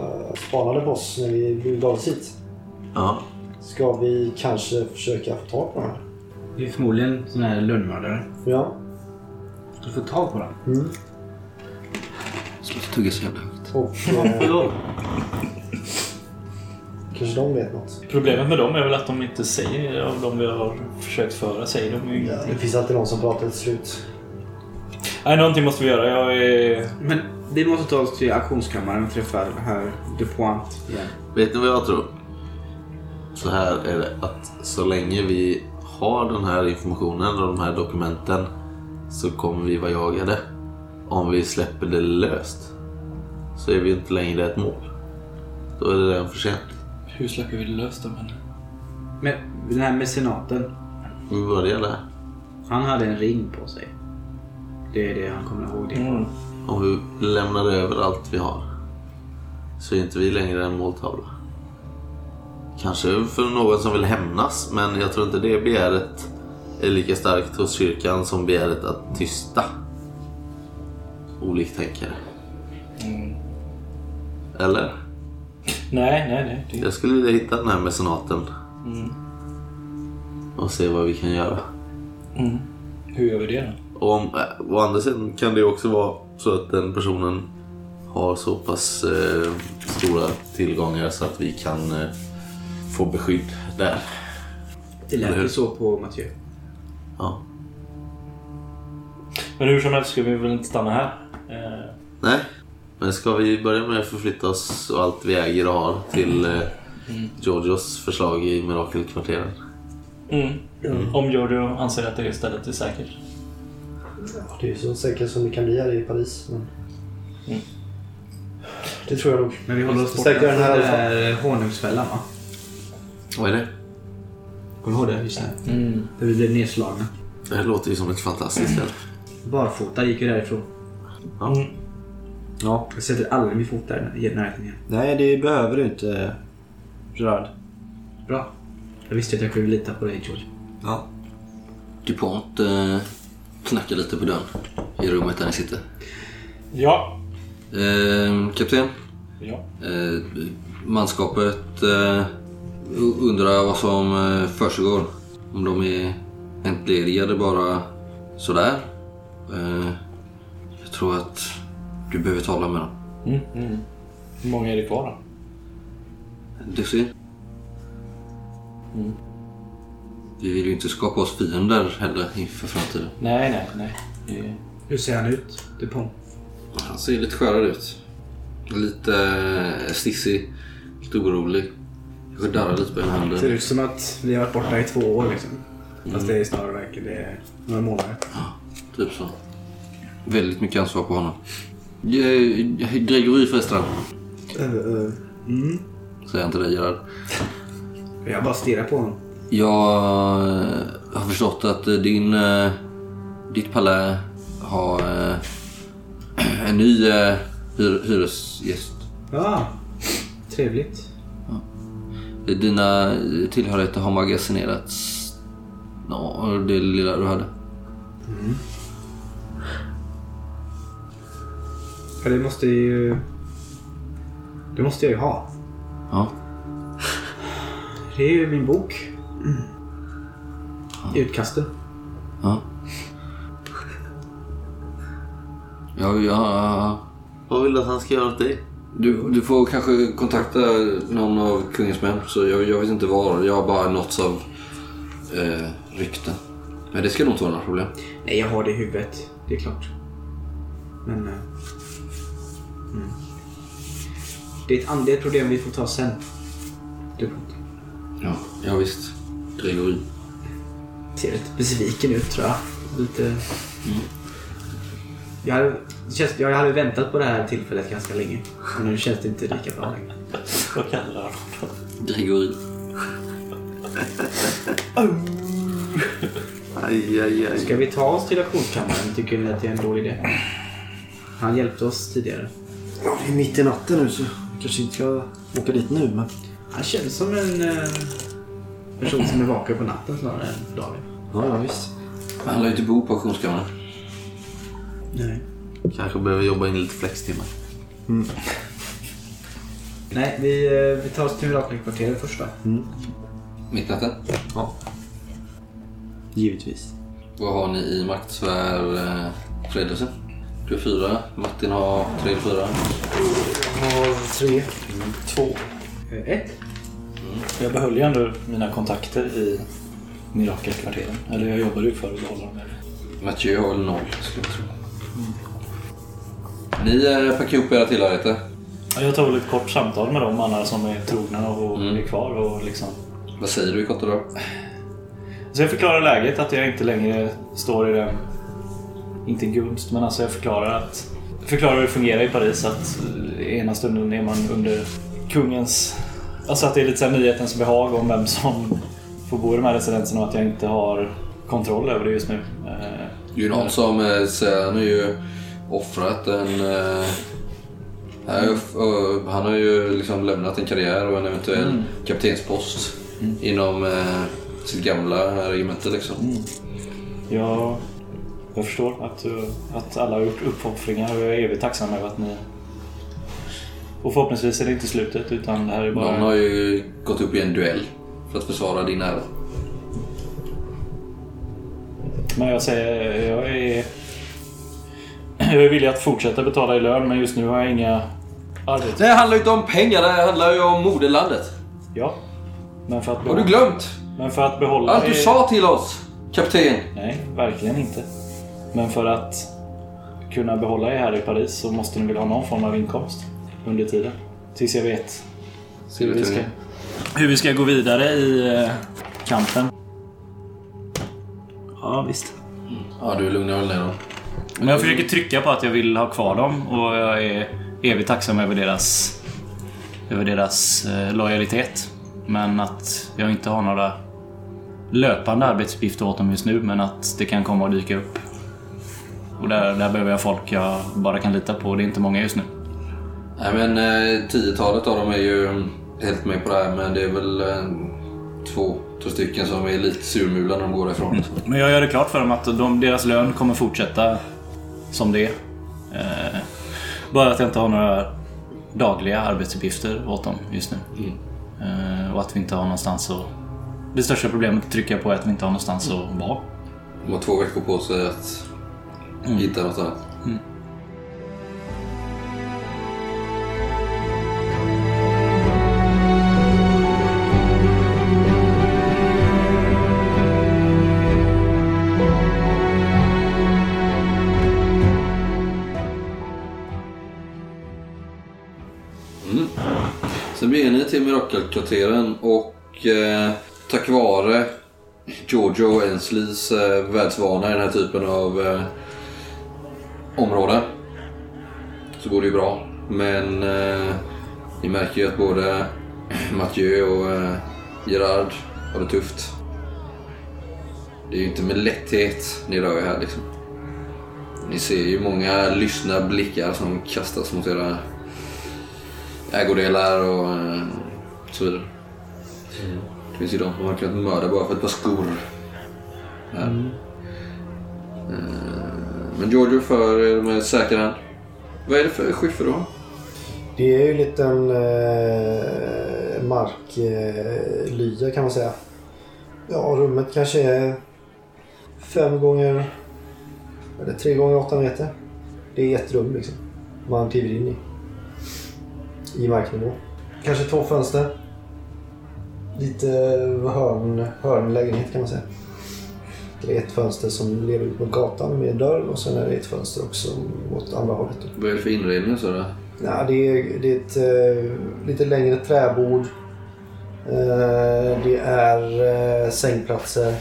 spanade på oss när vi gav oss hit.
Ja.
Ska vi kanske försöka få tag på dem?
Det är förmodligen sån här lönnmördare.
Ja.
Ska du få tag på dem?
Mm.
sluta tugga så jävla högt.
Och eh? kanske de vet något.
Problemet med dem är väl att de inte säger, av de vi har försökt föra, säger de ju
Ja,
ingenting.
det finns alltid någon som pratar till slut.
Nej, någonting måste vi göra. Jag är...
Men vi måste ta oss till auktionskammaren och träffa herr Dupoint igen.
Vet ni vad jag tror? Så här är det att så länge vi har den här informationen och de här dokumenten så kommer vi vara jagade. Om vi släpper det löst så är vi inte längre ett mål. Då är det redan för sent.
Hur släpper vi det löst då? Men...
Men den här mecenaten.
Vi börjar där.
Han hade en ring på sig. Det är det han kommer ihåg. Det.
Mm.
Om vi lämnar över allt vi har så är inte vi längre en måltavla. Kanske för någon som vill hämnas men jag tror inte det begäret är lika starkt hos kyrkan som begäret att tysta oliktänkare. Eller?
Nej, nej, nej. Det...
Jag skulle vilja hitta den här mecenaten
Mm.
och se vad vi kan göra.
Mm. Hur gör vi det då?
Och om, äh, å andra sidan kan det ju också vara så att den personen har så pass eh, stora tillgångar så att vi kan eh, få beskydd där.
Det lät ju så på Mathieu.
Ja.
Men hur som helst ska vi väl inte stanna här? Eh,
Nej, Men ska vi börja med att förflytta oss och allt vi äger och har till eh, Georgios förslag i Mirakelkvarteren?
Mm. Om Giorgio anser att det stället är säkert.
Det är ju så säkert som det kan bli här i Paris. Men...
Mm.
Det tror jag nog.
Men vi håller oss borta från
den här
där honungsfällan va?
Vad är det?
Kommer du ihåg det? Just det.
Mm.
Där vi blev nedslagna.
Det här låter ju som ett fantastiskt ställe.
Barfota gick ju därifrån.
Mm.
Ja.
Jag sätter aldrig min fot där i närheten igen.
Nej, det behöver du inte Gerard.
Bra. Jag visste att jag kunde lita på dig George.
Ja.
DuPont eh, knackar lite på dörren i rummet där ni sitter.
Ja.
Eh, kapten,
Ja.
eh, manskapet eh, undrar vad som eh, försiggår. Om de är entledigade bara sådär. Eh, jag tror att du behöver tala med dem.
Mm. Mm. Hur många är det kvar då?
Dussin?
Mm.
Vi vill ju inte skapa oss fiender heller inför framtiden.
Nej, nej, nej. Det-
Hur ser han ut? Dupont?
Han ser lite skärrad ut. Lite eh, stissig. Lite orolig. Jag darrar lite på ena
Ser
handen.
ut som att vi har varit borta i två år liksom. Fast det är snarare verkligen det är några månader.
Typ så. Väldigt mycket ansvar på honom. Eh, Gregory förresten.
Mm.
Säger han till dig Gerard.
Jag bara stirrar på honom.
Jag eh, har förstått att eh, din, eh, ditt palä har eh, en ny eh, hyr, hyresgäst.
Ja, trevligt.
Dina tillhörigheter har magasinerats. Ja, det lilla du hade.
Ja, det måste ju... Det måste jag ju ha.
Ja.
Det är ju min bok. Utkasten.
Ja. Ja, ja,
Vad vill du att han ska göra åt dig?
Du, du får kanske kontakta någon av kungens män. Så jag, jag vet inte var. Jag har bara nåtts av eh, rykten. Men det ska nog inte vara några problem.
Nej, jag har det i huvudet. Det är klart. Men... eh, Mm. Det är ett andligt problem vi får ta sen. Dupont.
Ja, ja visst. Gregory.
Ser lite besviken ut tror jag. Lite... Jag, hade, jag hade väntat på det här tillfället ganska länge. Men nu känns det inte lika bra längre.
Vad kallar du honom
Gregory.
Aj, aj, aj.
Ska vi ta oss till auktionskammaren? Tycker ni att det är en dålig idé? Han hjälpte oss tidigare.
Ja, det är mitt i natten nu så vi kanske inte ska åka dit nu men...
Han känns som en eh, person som är vaken på natten snarare än på dagen.
Ja, ja visst.
Han lär ju inte bo på auktionskammaren.
Nej.
Kanske behöver jobba in lite flextimmar.
Nej, vi, eh, vi tar oss till Mirakelkvarteret först va?
Mitt i natten.
Ja. Givetvis.
Vad har ni i maktsfär eh, Fredriksen? Du har fyra. Martin har tre eller fyra.
Jag har tre.
Två.
Eh, Ett.
Jag behöll ju ändå mina kontakter i Mirakelkvarteren. Eller jag jobbade ju för att behålla dem.
Mathieu har väl noll, skulle jag tro. Ni eh, packar ihop era tillhörigheter.
Ja, Jag tar väl ett kort samtal med de andra som är trogna och är kvar. Och liksom.
Vad säger du i korta drag?
Så jag förklarar läget, att jag inte längre står i den... Inte gunst, men alltså jag förklarar att... Förklarar hur det fungerar i Paris. Att eh, ena stunden är man under kungens... Alltså att det är lite så nyhetens behag om vem som får bo i de här residenserna och att jag inte har kontroll över det just nu. Eh,
Det är ju någon som eh, säger han har ju offrat en... Eh, han har ju liksom lämnat en karriär och en eventuell kaptenspost inom eh, sitt gamla regemente liksom.
Jag, jag förstår att, du- att alla har gjort uppoffringar och jag är evigt tacksam över att ni... Och förhoppningsvis är det inte slutet utan det här är bara...
Någon har ju gått upp i en duell för att försvara din ära.
Men jag säger, jag är... Jag är villig att fortsätta betala i lön men just nu har jag inga arbeten.
Det handlar ju inte om pengar, det handlar ju om moderlandet.
Ja. Men för att
Har du glömt
Men för att behålla...
allt du sa till oss, kapten?
Nej, verkligen inte. Men för att kunna behålla er här i Paris så måste ni väl ha någon form av inkomst under tiden. Tills jag vet hur vi ska, hur vi ska gå vidare i eh, kampen. Ja, visst.
Ja, du lugnar väl ner dem.
Men jag försöker trycka på att jag vill ha kvar dem och jag är evigt tacksam över deras, över deras eh, lojalitet. Men att jag inte har några löpande arbetsuppgifter åt dem just nu, men att det kan komma att dyka upp. Och där, där behöver jag folk jag bara kan lita på. Det är inte många just nu.
Nej men eh, tiotalet av dem är ju helt med på det här men det är väl eh, två, två stycken som är lite surmula när de går ifrån.
Men jag gör det klart för dem att de, deras lön kommer fortsätta som det är. Eh, bara att jag inte har några dagliga arbetsuppgifter åt dem just nu. Eh, och att vi inte har någonstans att... Det största problemet trycker jag på är att vi inte har någonstans att vara.
De har två veckor på sig att hitta något annat. Mm. Sen beger ni till Mirakelkvarteren och eh, tack vare Giorgio Ensleys eh, världsvana i den här typen av eh, områden så går det ju bra. Men eh, ni märker ju att både Mathieu och eh, Gerard har det tufft. Det är ju inte med lätthet ni rör er här liksom. Ni ser ju många lyssna blickar som kastas mot era ägodelar och eh, så vidare. Det finns ju de som har kunnat mörda bara för ett par skor. Här. Eh, men Giorgio för med säker hand. Vad är det för skiffer då?
Det är ju en liten eh, marklya eh, kan man säga. Ja, rummet kanske är fem gånger... Eller tre gånger åtta meter. Det är ett rum liksom. Man kliver in i. I marknivå. Kanske två fönster. Lite hörn, hörnlägenhet kan man säga. Det är ett fönster som leder ut mot gatan med dörr och sen är det ett fönster också åt andra hållet.
Vad är det för inredning så det?
Ja, det är, det är ett eh, lite längre träbord. Eh, det är eh, sängplatser.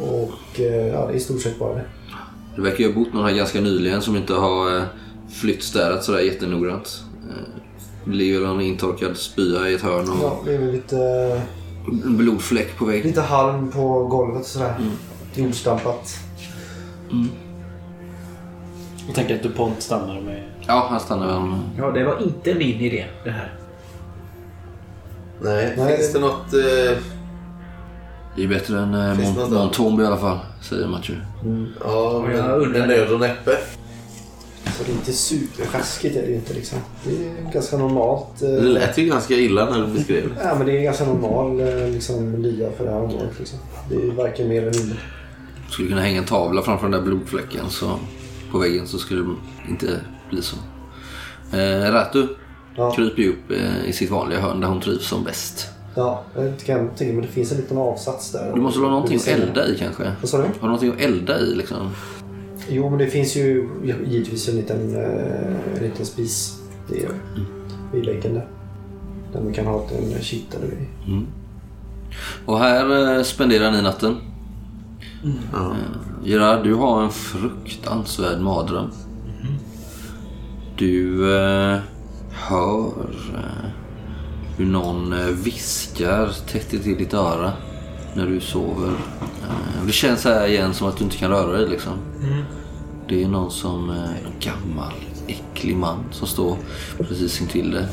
Och eh, ja, det är i stort sett bara det.
Det verkar ju ha bott någon här ganska nyligen som inte har eh, flyttstädat sådär jättenoggrant. Eh, Det ligger väl en intorkad spya i ett hörn och
Ja, det är lite,
blodfläck på väggen.
lite halm på golvet sådär. Jordstampat.
Jag tänker att DuPont stannar med...
Ja, här stannar väl.
Ja, det var inte min idé det här.
Nej,
Nej.
finns det något... Eh,
Det är bättre än eh,
Finns det
Mont-
något annat?
Montombe i alla fall, säger Mathieu.
ja,
jag
men
undrar
med
det.
nöd och näppe.
Så det är inte supersjaskigt är det ju inte liksom. Det är ganska normalt. eh,
Det lät ju ganska illa när du beskrev det.
Ja, men det är en ganska normal eh, liksom, lya för det här området. Liksom. Det är varken mer eller mindre.
Skulle kunna hänga en tavla framför den där blodfläcken så, på väggen så skulle det inte bli så. Eh, Ratu
Ja.
kryper ju upp eh, i sitt vanliga hörn där hon trivs som bäst.
Ja, jag kan tänka men det finns en liten avsats där.
Du måste väl ha någonting att elda i kanske?
Vad sa du?
Har du någonting att elda i liksom?
Jo, men det finns ju givetvis en liten, eh, en liten spis. Det är vid väggen där. Där man kan ha en kittare vid.
Och här eh, spenderar ni natten.
Ja.
Gerard, du har en fruktansvärd mardröm. Du eh, hör eh, hur någon eh, viskar tätt i ditt öra när du sover. Eh, det känns här igen som att du inte kan röra dig liksom. Det är någon som, eh, en gammal äcklig man som står precis intill dig.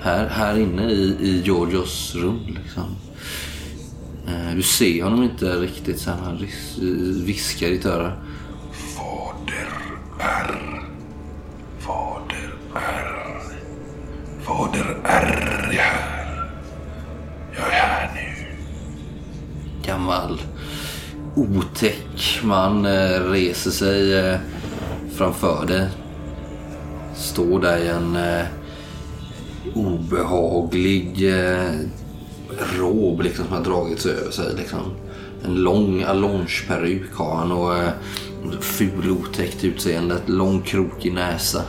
Här, här inne i, i Georgios rum liksom. Eh, Du ser honom inte riktigt så han ris- viskar i ditt öra.
Fader R. Fader R. Fader är här. Jag är här nu.
Gammal otäck man eh, reser sig eh, framför dig. Står där i en eh, obehaglig, eh, rob liksom, som har dragits över sig. Liksom. En lång allongeperuk har han och eh, ful otäckt utseende. Lång krokig näsa.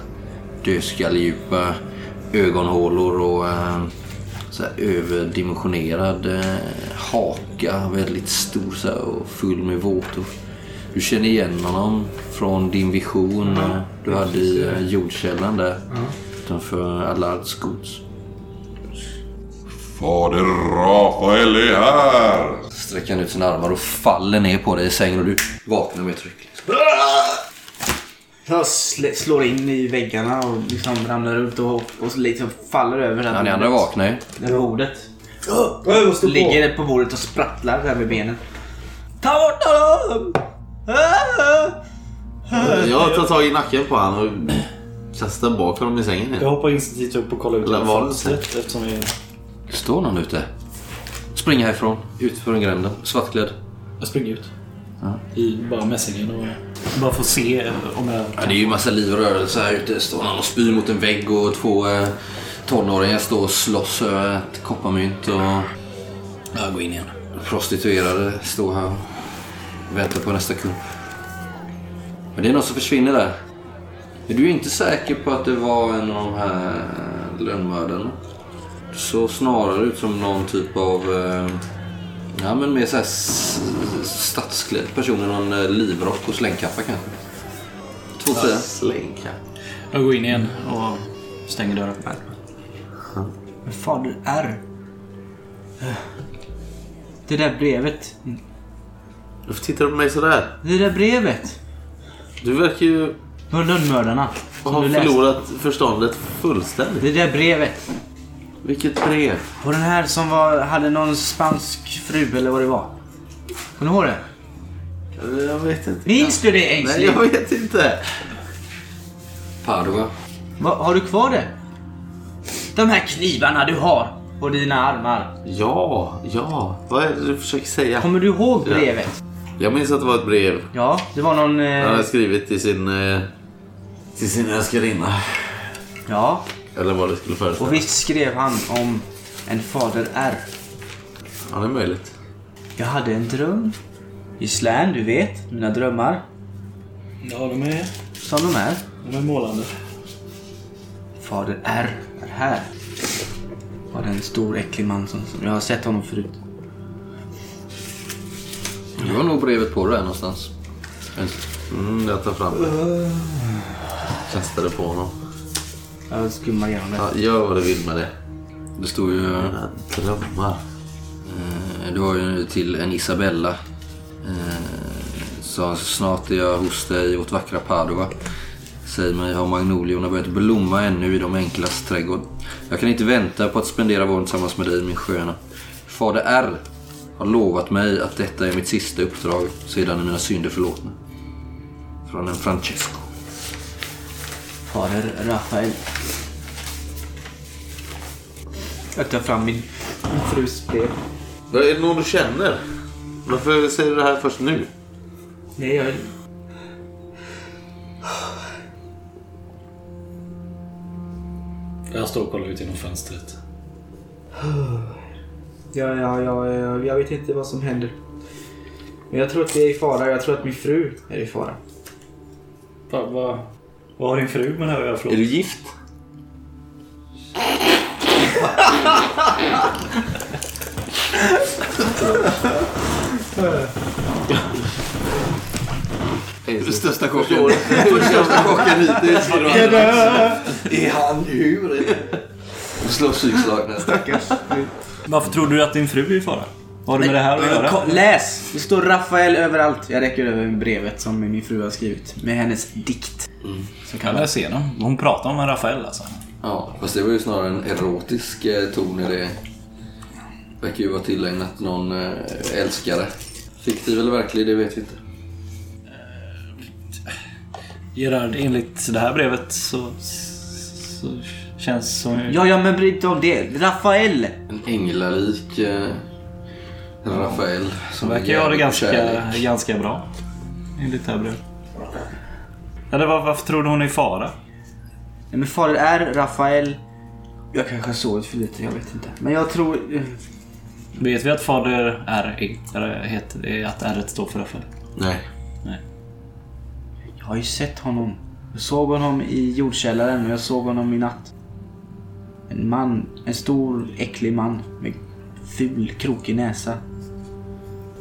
Dödskalledjupa ögonhålor och eh, så överdimensionerad eh, haka. Väldigt stor så här, och full med våtor. Du känner igen honom från din vision eh, du hade i eh, jordkällan där. Utanför Allards gods.
Fader Rafael är här!
Sträcker han ut sina armar och faller ner på dig i sängen och du vaknar med ett ryck.
Jag sl- slår in i väggarna och liksom ramlar ut och, och liksom faller över det
Ja, ni andra
bordet.
vaknar ju.
Det här bordet.
Jag måste på.
Ligger på bordet och sprattlar där med benen. Ta bort honom! Ah!
Jag tar tag i nacken på honom och kastar bak honom i sängen
Jag
igen.
hoppar instinktivt upp och kollar ut
Eller
genom
var det
fönstret eftersom vi...
Det står någon ute. Springer härifrån, ut från gränden, svartklädd.
Jag springer ut. I bara mässingen och bara får se om jag...
Ja, det är ju massa liv och rörelse här ute. Står någon och spyr mot en vägg och två eh, tonåringar står och slåss över ett kopparmynt. Och
Jag går in igen.
prostituerade står här och väntar på nästa kund. Men det är någon som försvinner där. Är du inte säker på att det var en av de här lönnmördarna? Så snarare ut som någon typ av... eh, Ja men mer såhär stadsklädd person i någon eh, livrock och slängkappa kanske. Två säger.
Slänka.
Jag går in igen och stänger dörren.
Men fader R. Det där brevet.
Varför tittar du på mig sådär?
Det där brevet.
Du verkar ju
På lönnmördarna. Som
ha
du läste.
förlorat förståndet fullständigt.
Det där brevet.
Vilket brev?
Och den här som var, hade någon spansk fru eller vad det var. Kommer du ihåg det?
Jag vet inte.
Minns du det
Nej,
Ängsling?
jag vet inte.
Padua.
Va, har du kvar det? De här knivarna du har på dina armar.
Ja, ja. Vad är det du försöker säga?
Kommer du ihåg brevet?
Jag minns att det var ett brev
Ja, det var någon...
han
Eh,
hade skrivit till sin, eh, till sin älskarinna.
ja,
Eller vad det skulle föreställa.
och visst skrev han om en fader R.
Ja, det är möjligt.
Jag hade en dröm. Gislaine, du vet, mina drömmar.
Ja, de är,
Som de är.
de är målande.
Fader R är här. Var det en stor äcklig man som, som jag har sett honom förut.
Du har nog brevet på dig någonstans.
Mm, jag tar fram det. Kastar det på honom.
Jag skummar igenom det.
Ja, gör vad du vill med det.
Det står ju...
Mina drömmar.
Eh, Det var ju till en Isabella. Eh, Sa snart är jag hos dig i vårt vackra Padua. Säg mig, har magnoliorna börjat blomma ännu i de enklas trädgård? Jag kan inte vänta på att spendera våren tillsammans med dig, min sköna. Fader R har lovat mig att detta är mitt sista uppdrag. Sedan är mina synder förlåtna. Från en Francesco.
Fader Rafael. Jag tar fram min, min frus brev.
Är det någon du känner? Varför säger du det här först nu?
Nej, jag...
Jag står och kollar ut genom fönstret.
Ja, ja, ja, ja, jag vet inte vad som händer. Men jag tror att vi är i fara. Jag tror att min fru är i fara.
Vad va, vad har din fru med det här att göra?
Är du gift?
Den största chocken. Den största chocken hittills. Är han ur? Slå psykslag nästan.
Varför tror du att din fru är i fara? Vad har du med det här att göra?
Ko- Läs! Det står Rafael överallt. Jag räcker över brevet som min fru har skrivit. Med hennes dikt.
Så kan jag se dem. Hon pratar om en Rafael alltså.
Ja, fast det var ju snarare en erotisk eh, ton i det. Verkar ju vara tillägnat någon eh, älskare. Fiktiv eller verklig, det vet vi inte.
Gerard, enligt det här brevet så, så känns som...
Ja, ja, men bry dig inte om det. Rafael!
En änglalik eh, Rafael. Som
verkar ha det
är
ganska,
kärlek.
ganska bra. Enligt brevet. Eller var, varför tror du hon är i fara?
Nej, men fader är Rafael. Jag kanske har sovit för lite, jag vet inte. Men jag tror...
Vet vi att fader R är, heter, är att R står för Rafael?
Nej.
Jag har ju sett honom. Jag såg honom i jordkällaren och jag såg honom i natt. En man. En stor äcklig man med ful krokig näsa.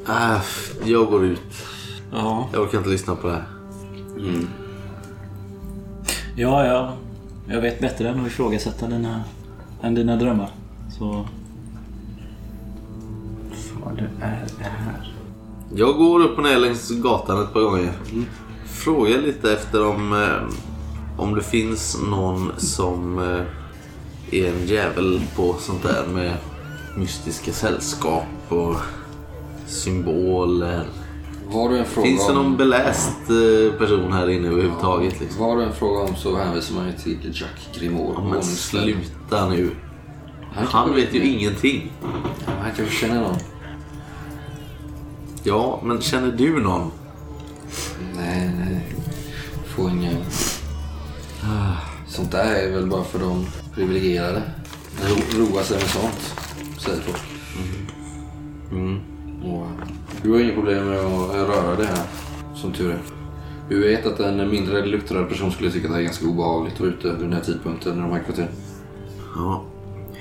Äh, jag går ut.
Ja.
Jag orkar inte lyssna på det här.
Ja, ja. Jag vet bättre än att ifrågasätta dina, än dina drömmar. Så
Fader är det här.
Jag går upp och ner längs gatan ett par gånger. Frågar lite efter om, eh, om det finns någon som eh, är en jävel på sånt där med mystiska sällskap och symboler.
Var du en fråga
Finns det
om...
någon beläst eh, person här inne överhuvudtaget? Liksom?
Var du en fråga om så hänvisar man ju till Jack Grimoire.
Ja, men sluta nu.
Han,
Han vet ju ingenting.
Han kanske känner någon.
Ja, men känner du någon?
Nej, nej. Får ingen... Sånt där är väl bara för de privilegierade. Ro, roa sig med sånt, säger folk.
Mm.
Och du har inga problem med att röra det här, som tur är. Du vet att en mindre luttrad person skulle tycka att det är ganska obehagligt att vara ute vid den här tidpunkten i de här kvarteren.
Ja,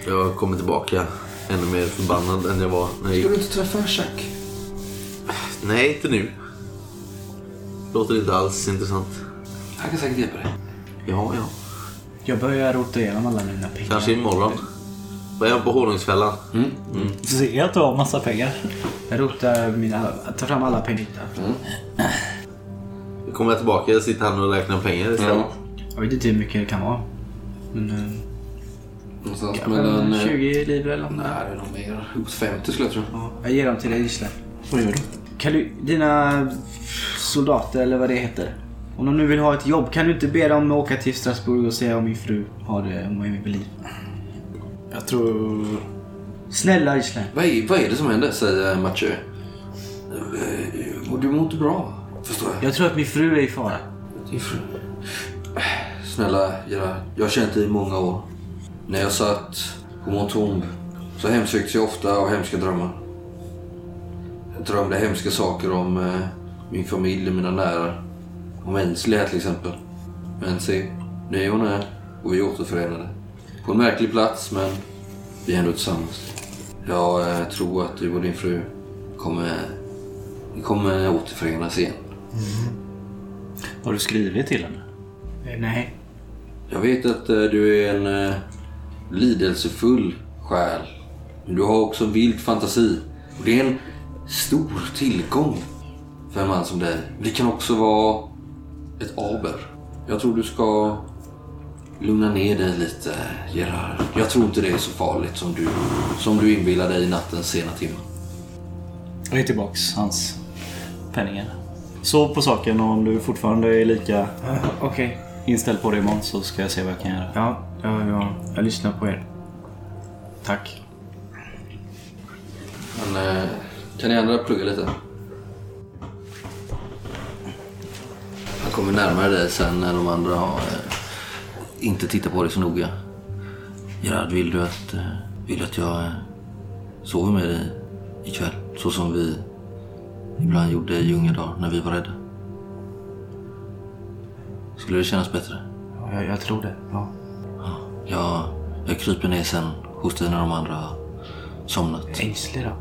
jag kommer tillbaka ännu mer förbannad än jag var när jag gick.
Ska du inte träffa Jack?
Nej, inte nu. Låter inte alls intressant.
Han kan säkert hjälpa dig.
Ja, ja.
Jag börjar rota igenom alla mina pengar.
Kanske imorgon. Jag på honungsfällan?
ser jag att du har massa pengar.
Jag rotar mina... tar fram alla pengar.
Kommer jag tillbaka och sitter han och räknar pengar istället.
Ja.
Jag vet inte hur mycket det kan vara. Men... eh,
Någonstans
Kanske
mellan... eh,
20 livre eller nåt.
Nej, det är nog mer. Uppåt 50 skulle jag tro.
Ja, jag ger dem till dig Gisle.
Vad gör du?
Kan du, dina soldater eller vad det heter. Om de nu vill ha ett jobb, kan du inte be dem åka till Strasbourg och se om min fru har det, om hon är vid liv?
Tror...
Snälla Gisle.
Vad är, vad är det som händer? Säger Mathieu. Du mår inte bra, förstår jag.
Jag tror att min fru är i fara.
Din fru. Snälla Gerard, jag har känt dig i många år. När jag satt på Montombe så hemsöktes jag ofta av hemska drömmar. Jag drömde hemska saker om eh, min familj och mina nära. Om här till exempel. Men se, nu är hon här och vi är återförenade. På en märklig plats men vi är ändå tillsammans. Jag eh, tror att du och din fru kommer, ni kommer återförenas igen.
Har du skrivit till henne?
Eh, Nej.
Jag vet att eh, du är en lidelsefull själ. Men du har också vild fantasi. Och det är en stor tillgång för en man som dig. Det kan också vara ett aber. Jag tror du ska lugna ner dig lite, Gerard. Jag tror inte det är så farligt som du, som du inbillar dig i nattens sena timmar.
Jag är tillbaks hans penningar. Sov på saken och om du fortfarande är lika
Okej.
inställd på det imorgon så ska jag se vad jag kan göra.
Ja, ja, ja, jag lyssnar på er. Tack.
Men eh, kan ni andra plugga lite? Han kommer närmare dig sen när de andra har eh, inte tittat på dig så noga. Gerard, vill du att, eh, vill du att jag eh, sover med dig ikväll? Så som vi ibland gjorde i unga dagar när vi var rädda. Skulle det kännas bättre?
Ja, jag, jag tror det. Ja.
Jag, jag kryper ner sen hos dig när de andra har somnat.
Ängslig då?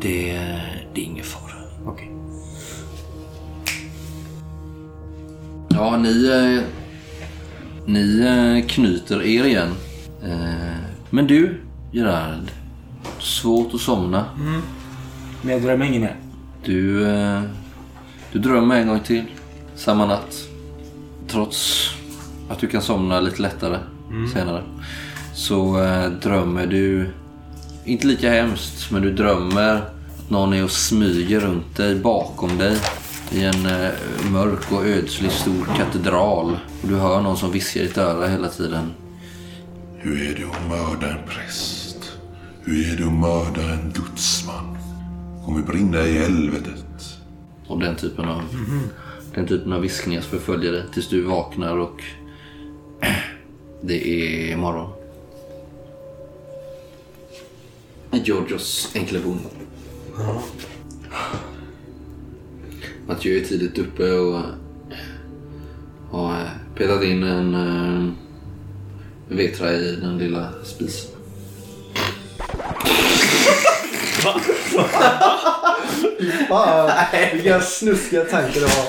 Det, det är ingen fara.
Okej.
Ja, ni, eh, ni eh, knyter er igen. Eh, men du, Gerard. Svårt att somna.
Men jag drömmer inget mer.
Du, du drömmer en gång till. Samma natt. Trots att du kan somna lite lättare senare. Så drömmer du, inte lika hemskt, men du drömmer att någon är och smyger runt dig, bakom dig. I en eh, mörk och ödslig stor katedral. Och du hör någon som viskar i ditt öra hela tiden.
Hur är det att mörda en präst? Hur är det att mörda en gudsman? Kommer brinna i helvetet.
Och den typen av, den typen av viskningar som förföljer dig tills du vaknar och det är morgon. Georgios enkla boning. Mathieu är tidigt uppe och har eh, petat in en eh, vetra i den lilla spisen.
Fan, vilka snuskiga tankar du har.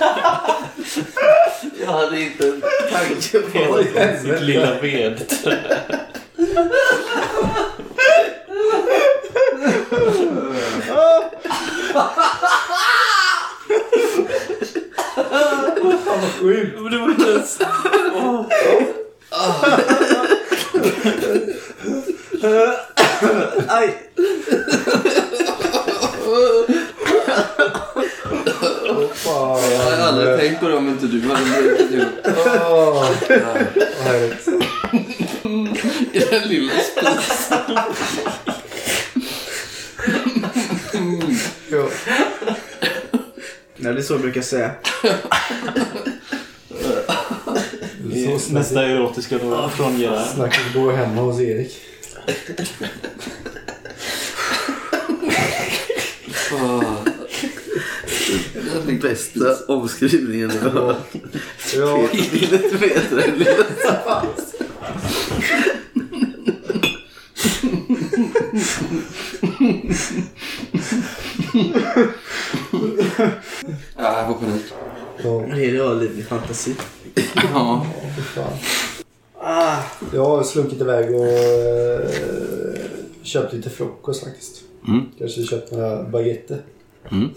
Jag hade inte en tanke på
Oj,
Sitt lilla vedträ. Men det var inte ens...
Aj!
Fan.
Jag hade aldrig tänkt på det om inte du hade brutit ihop
Åh, vad härligt.
i den lilla spisen.
Ja.
Nej, det är så jag brukar säga.
Det är så
Nästa erotiska då från Gerard.
snacket går hemma hos Erik.
den bästa omskrivningen jag har hört.
Ja,
inte veta det.
Ja, jag får panik.
ja,
Det är livlig fantasi.
Ja.
fan. Jag har slunkit iväg och eh, köpt lite frukost faktiskt.
Mm.
Kanske köpt några baguetter.
Mm.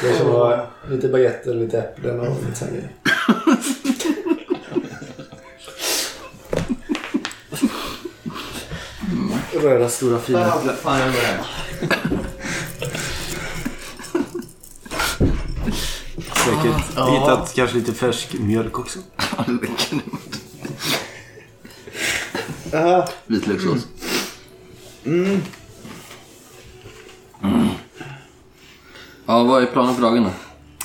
Kanske några, lite baguetter, lite äpplen och lite sådana grejer. Röda stora fina.
Fan, jag går hem. Säkert hittat kanske lite färsk mjölk också.
Aha.
Vitlökssås.
Mm.
Mm. Ja, vad är planen för dagen då?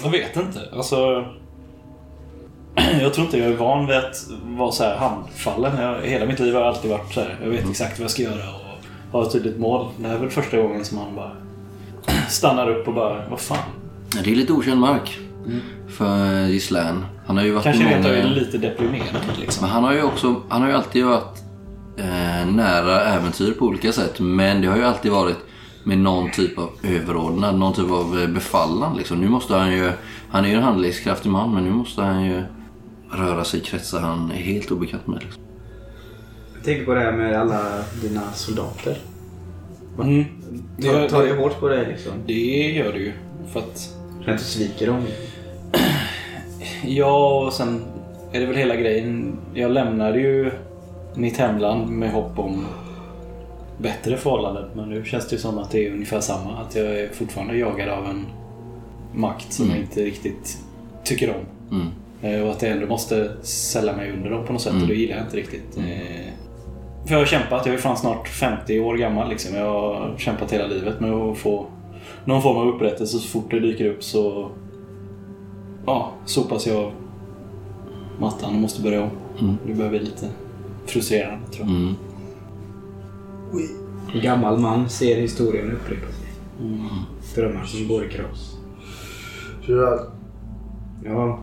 Jag vet inte. Alltså... Jag tror inte jag är van vid att vara så här handfallen. Jag, hela mitt liv har alltid varit så här. Jag vet exakt vad jag ska göra och har ett tydligt mål. Det här är väl första gången som man bara stannar upp och bara, vad fan.
Det är lite okänd mark för Gislaine. Han har ju varit
Kanske av är
många...
lite deprimerad liksom.
Men han har ju också, han har ju alltid varit eh, nära äventyr på olika sätt. Men det har ju alltid varit med någon typ av överordnad, någon typ av eh, befallan liksom. Nu måste han ju, han är ju en handlingskraftig man men nu måste han ju röra sig i kretsar han är helt obekant med. Liksom.
Jag tänker på det här med alla dina soldater.
Mm.
Tar, tar det hårt på dig liksom?
Det gör det ju. För att
För att du sviker dem?
Ja, och sen är det väl hela grejen. Jag lämnade ju mitt hemland med hopp om bättre förhållanden. Men nu känns det ju som att det är ungefär samma. Att jag är fortfarande jagad av en makt som
Mm.
jag inte riktigt tycker om.
Mm.
Eh, Och att jag ändå måste sälla mig under dem på något sätt
Mm.
och det gillar jag inte riktigt. Eh, För jag har kämpat, jag är fan snart 50 år gammal liksom. Jag har kämpat hela livet med att få någon form av upprättelse så fort det dyker upp så ja, sopas jag av mattan och måste börja om.
Mm.
Det börjar bli lite frustrerande tror jag.
Mm.
En gammal man ser historien upprepa sig. Drömmar som går i kras.
Gerard,
Ja,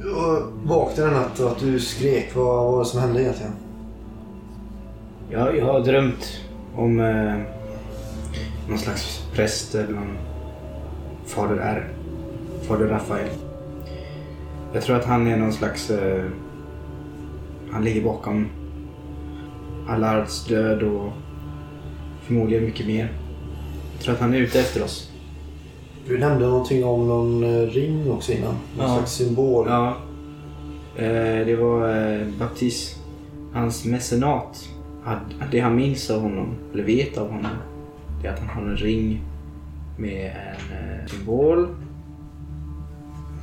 jag vaknade en natt och att du skrek. Vad vad var det som hände egentligen?
jag, jag har drömt om eh, någon slags präst eller någon fader R. Fader Rafael. Jag tror att han är någon slags... Eh, han ligger bakom Allards död och förmodligen mycket mer. Jag tror att han är ute efter oss.
Du nämnde någonting om någon eh, ring också innan. Någon
Ja.
slags symbol.
Ja. Eh, det var eh, Baptiste. Hans mecenat. Det han minns av honom, eller vet av honom, det är att han har en ring med en symbol.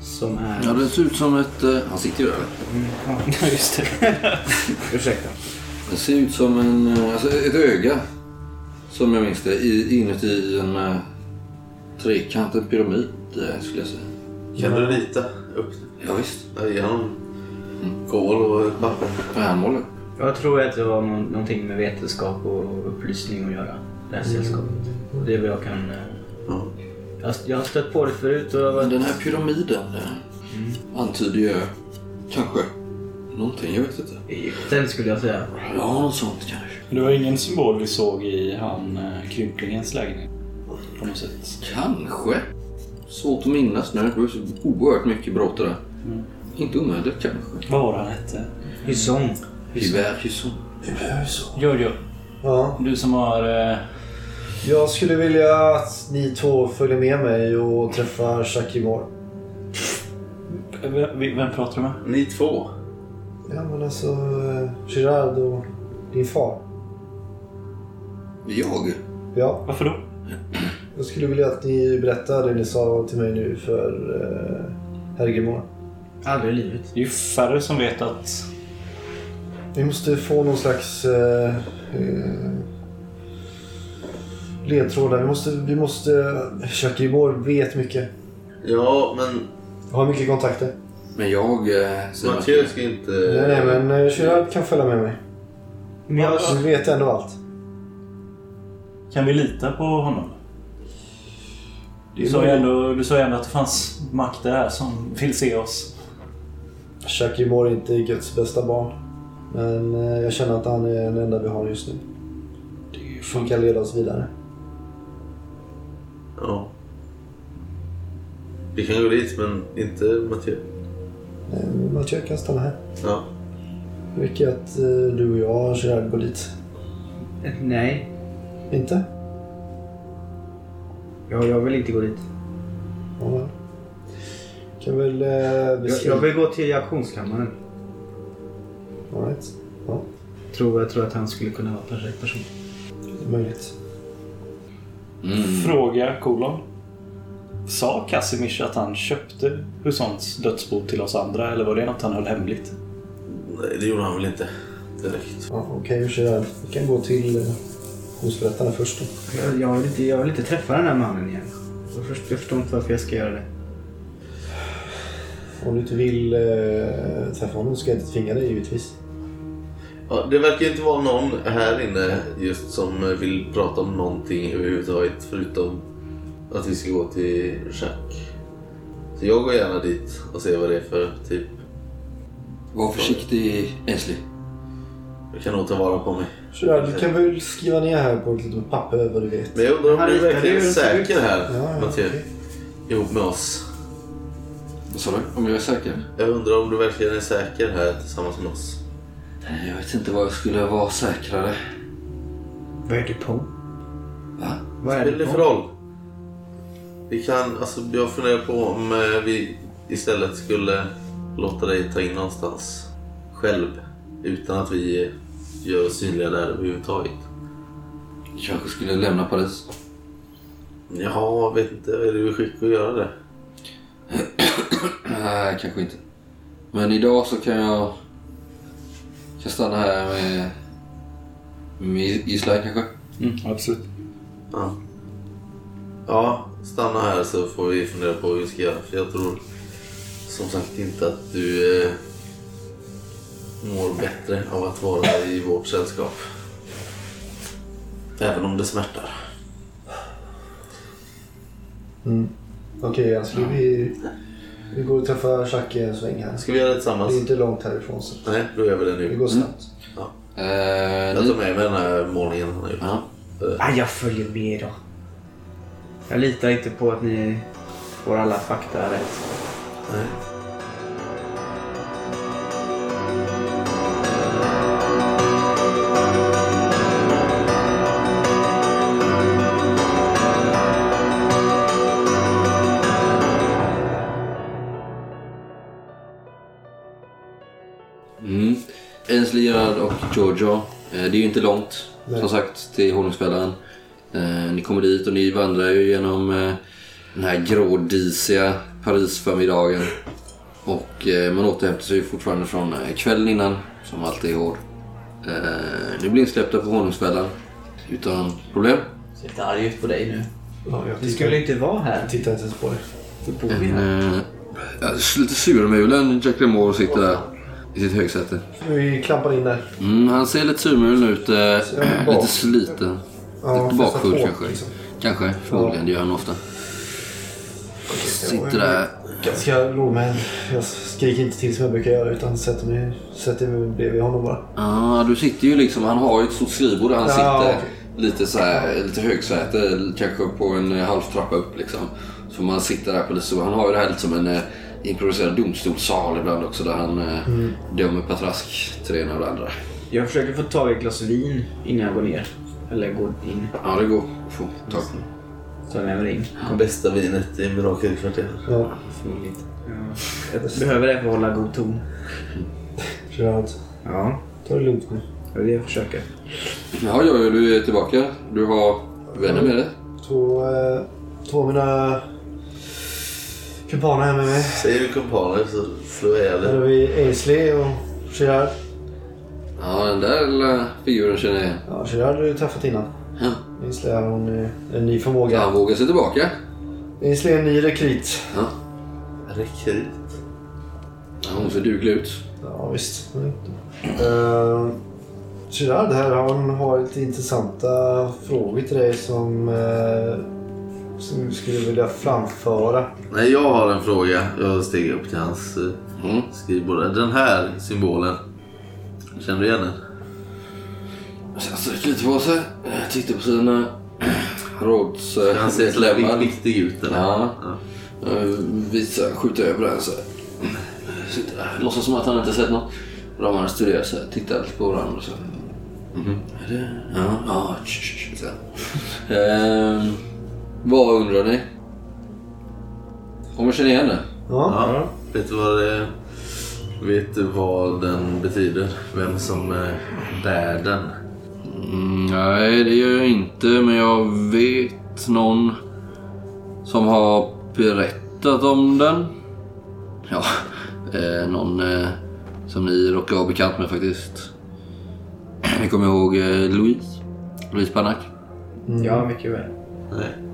Som är...
Ja, det ser ut som ett... Han sitter ju där.
Mm, ja.
Just det.
Ursäkta.
Det ser ut som en, alltså ett öga. Som jag minns det. I, inuti en uh, trekant, en pyramid eh, skulle jag säga.
Kan du rita upp?
Ja, visst.
Honom kol och papper.
Föremål.
Jag tror att det var nå- någonting med vetenskap och upplysning att göra. Det här sällskapet. Och det är vad jag kan... eh,
Ja.
Jag, jag har stött på det förut och
Men den här pyramiden eh, antyder ju kanske någonting. Jag vet inte.
Egypten skulle jag säga.
Ja, något sånt kanske.
Det var ingen symbol vi såg i han eh, krymplingens lägenhet. På något sätt.
Kanske. Svårt att minnas nu. Det var så oerhört mycket brott det där. Inte omöjligt kanske.
Vad var det han hette?
Hyson.
Hubert Husson.
Jojo,
Ja.
du som har... Eh,
Jag skulle vilja att ni två följer med mig och träffar Jackie Moore.
vem, vem pratar du med?
Ni två?
Ja men alltså eh, Gerard och din far.
Jag?
Ja,
Varför då?
jag skulle vilja att ni berättar det ni sa till mig nu för uh, herr Gilmore.
Aldrig i livet.
Det är ju färre som vet att...
Vi måste få någon slags uh, uh, ledtrådar. Vi måste, vi måste... Gilmore vet mycket.
Ja, men
Har mycket kontakter.
Men jag... Eh, säger
Mattias ska inte...
Nej, nej men uh, Gerard kan följa med mig.
Men jag...
Du vet ändå allt.
Kan vi lita på honom? Du sa ju ändå, du sa ju ändå att det fanns makter här som vill se oss.
Gilmore är inte Guds bästa barn. Men eh, jag känner att han är den enda vi har just nu. Som kan leda oss vidare.
Ja. Vi kan gå dit, men inte Mattias.
Eh, Mathieu kan stanna här.
Ja.
Det att eh, du och jag, Gerard, går dit.
Nej.
Inte?
Jag, jag vill inte gå dit.
Ja. Kan väl eh,
Jag, jag vill gå till auktionskammaren.
All right. Ja,
Tror, jag tror att han skulle kunna vara perfekt person.
det är möjligt.
Mm.
Fråga kolon. Sa Casimir att han köpte Husons dödsbo till oss andra eller var det något han höll hemligt?
Nej, det gjorde han väl inte direkt.
Ja, Okej, okay. Vi kan gå till husförrättarna först då.
Jag, jag, vill inte, jag vill inte träffa den här mannen igen. Jag förstår, jag förstår inte varför jag ska göra det.
Om du inte vill eh, träffa honom ska jag inte tvinga dig givetvis.
Ja, det verkar inte vara någon här inne just som vill prata om någonting överhuvudtaget förutom att vi ska gå till Jack. Så jag går gärna dit och ser vad det är för typ.
Var försiktig, Ainsley.
Jag kan nog ta vara på mig.
Gerard, du kan väl skriva ner här på ett litet papper vad du vet.
Men jag undrar om du verkligen är
ju
säker här,
Ja, ja,
Mattias.
okej.
Ihop med oss.
Vad sa du? Om jag är säker?
Jag undrar om du verkligen är säker här tillsammans med oss.
Nej, Jag vet inte vad jag skulle vara säkrare.
Vad är du på?
Va?
Vad är
Spelar
du
det för
på?
roll? Vi kan, alltså jag funderar på om eh, vi istället skulle låta dig ta in någonstans själv utan att vi gör oss synliga där överhuvudtaget.
Kanske skulle lämna Paris.
Ja, jag vet inte. Är du i skick att göra det?
Nej, kanske inte. Men idag så kan jag... kan stanna här med... med gisslan kanske.
Mm, absolut.
Ja. Ja, stanna här så får vi fundera på vad vi ska göra. För jag tror som sagt inte att du eh, mår bättre av att vara i vårt sällskap. Även om det smärtar.
Mm. Okej, alltså vi, vi går och träffar Jackie en sväng här.
Ska vi göra det
Det
tillsammans?
är inte långt härifrån så
Nej, då gör vi det
det
nu.
går snabbt.
Eh,
Jag
ni...
tar med mig den här målningen han har gjort.
Ja.
Ah, jag följer med då. Jag litar inte på att ni får alla fakta rätt.
Nej.
Giorgio. Eh, det är ju inte långt,
Nej.
som sagt, till honungsfällan. Eh, ni kommer dit och ni vandrar ju genom eh, den här grådisiga Parisförmiddagen. Och man återhämtar sig fortfarande från kvällen innan, som alltid är hård. Ni blir insläppta på honungsfällan utan problem.
Ser lite arg ut på dig nu.
Ja,
Du skulle inte vara här.
jag tittar inte ens på dig.
En lite surmulen Jack LeMore sitter där i sitt högsäte.
Vi klampar in där.
Mm, han ser lite surmulen ut.
Bak-
lite sliten.
Ja,
lite bakfull kanske.
liksom.
Kanske. Förmodligen. Det gör han ofta. Sitter där.
Ganska lågmäld. Jag skriker inte till som jag brukar göra utan sätter mig, sätter mig bredvid honom bara.
Ja, du sitter ju liksom. Han har ju ett stort skrivbord där han
Ja,
sitter.
okej.
Lite så här, lite högsäte. Kanske på en halv trappa upp liksom. Så man sitter där på lite så. Han har ju det här lite som en eh, improviserad domstolssal ibland också. Där han eh,
Mm.
dömer patrask till det ena och det andra.
Jag försöker få tag i ett glas vin innan jag går ner. Eller går in.
Ja, det går att få tag på.
Så jag med mig in.
Bästa vinet i Mirakelkvarteret.
Ja,
Förmodligt. Ja. Jag behöver det för att hålla god ton.
kör allt.
Ja,
Ta det lugnt nu.
det är det jag försöker.
Ja, Jojo, du är tillbaka. Du har vänner med dig.
Två, eh, två av mina kumpaner här med mig.
Säger vi kumpaner så slår jag ihjäl
Här har vi Ainsley och Gerard.
Ja, den där lilla figuren känner jag igen.
Ja, Gerard har du träffat innan.
Ja.
Ainsley är hon eh, en ny förmåga.
han vågar sig tillbaka.
Ainsley är en ny rekryt.
Ja.
Rekryt.
Ja, Hon ser duglig ut.
Ja, visst. Uh, Gerard här, han har lite intressanta frågor till dig som, uh, som du skulle vilja framföra.
Nej, jag har en fråga. Jag steg upp till hans eh,
Mm.
skrivbord. Den här symbolen. Känner du igen den?
Så han sträcker lite på sig. eh, Tittar på sina råds... eh,
Han ser så viktig ut. Eller?
Ja.
Ja.
Eh, Visar, skjuter över den så här. Låtsas som att han inte sett något. De har studerat så här, tittar lite på varandra och så. Mhm. Är det? Ja, ja. tsch, tsch, tsch, så. Ehm, vad undrar ni? Om jag känner igen det?
Ja.
Ja. Vet du vad det Vet du vad den betyder? Vem som bär den?
Mm, nej, det gör jag inte. Men jag vet någon som har berättat om den. Ja, eh, någon eh, som ni råkar vara bekant med faktiskt. Ni kommer ihåg eh, Louise? Louise Panak?
Ja, mycket väl.
Nej.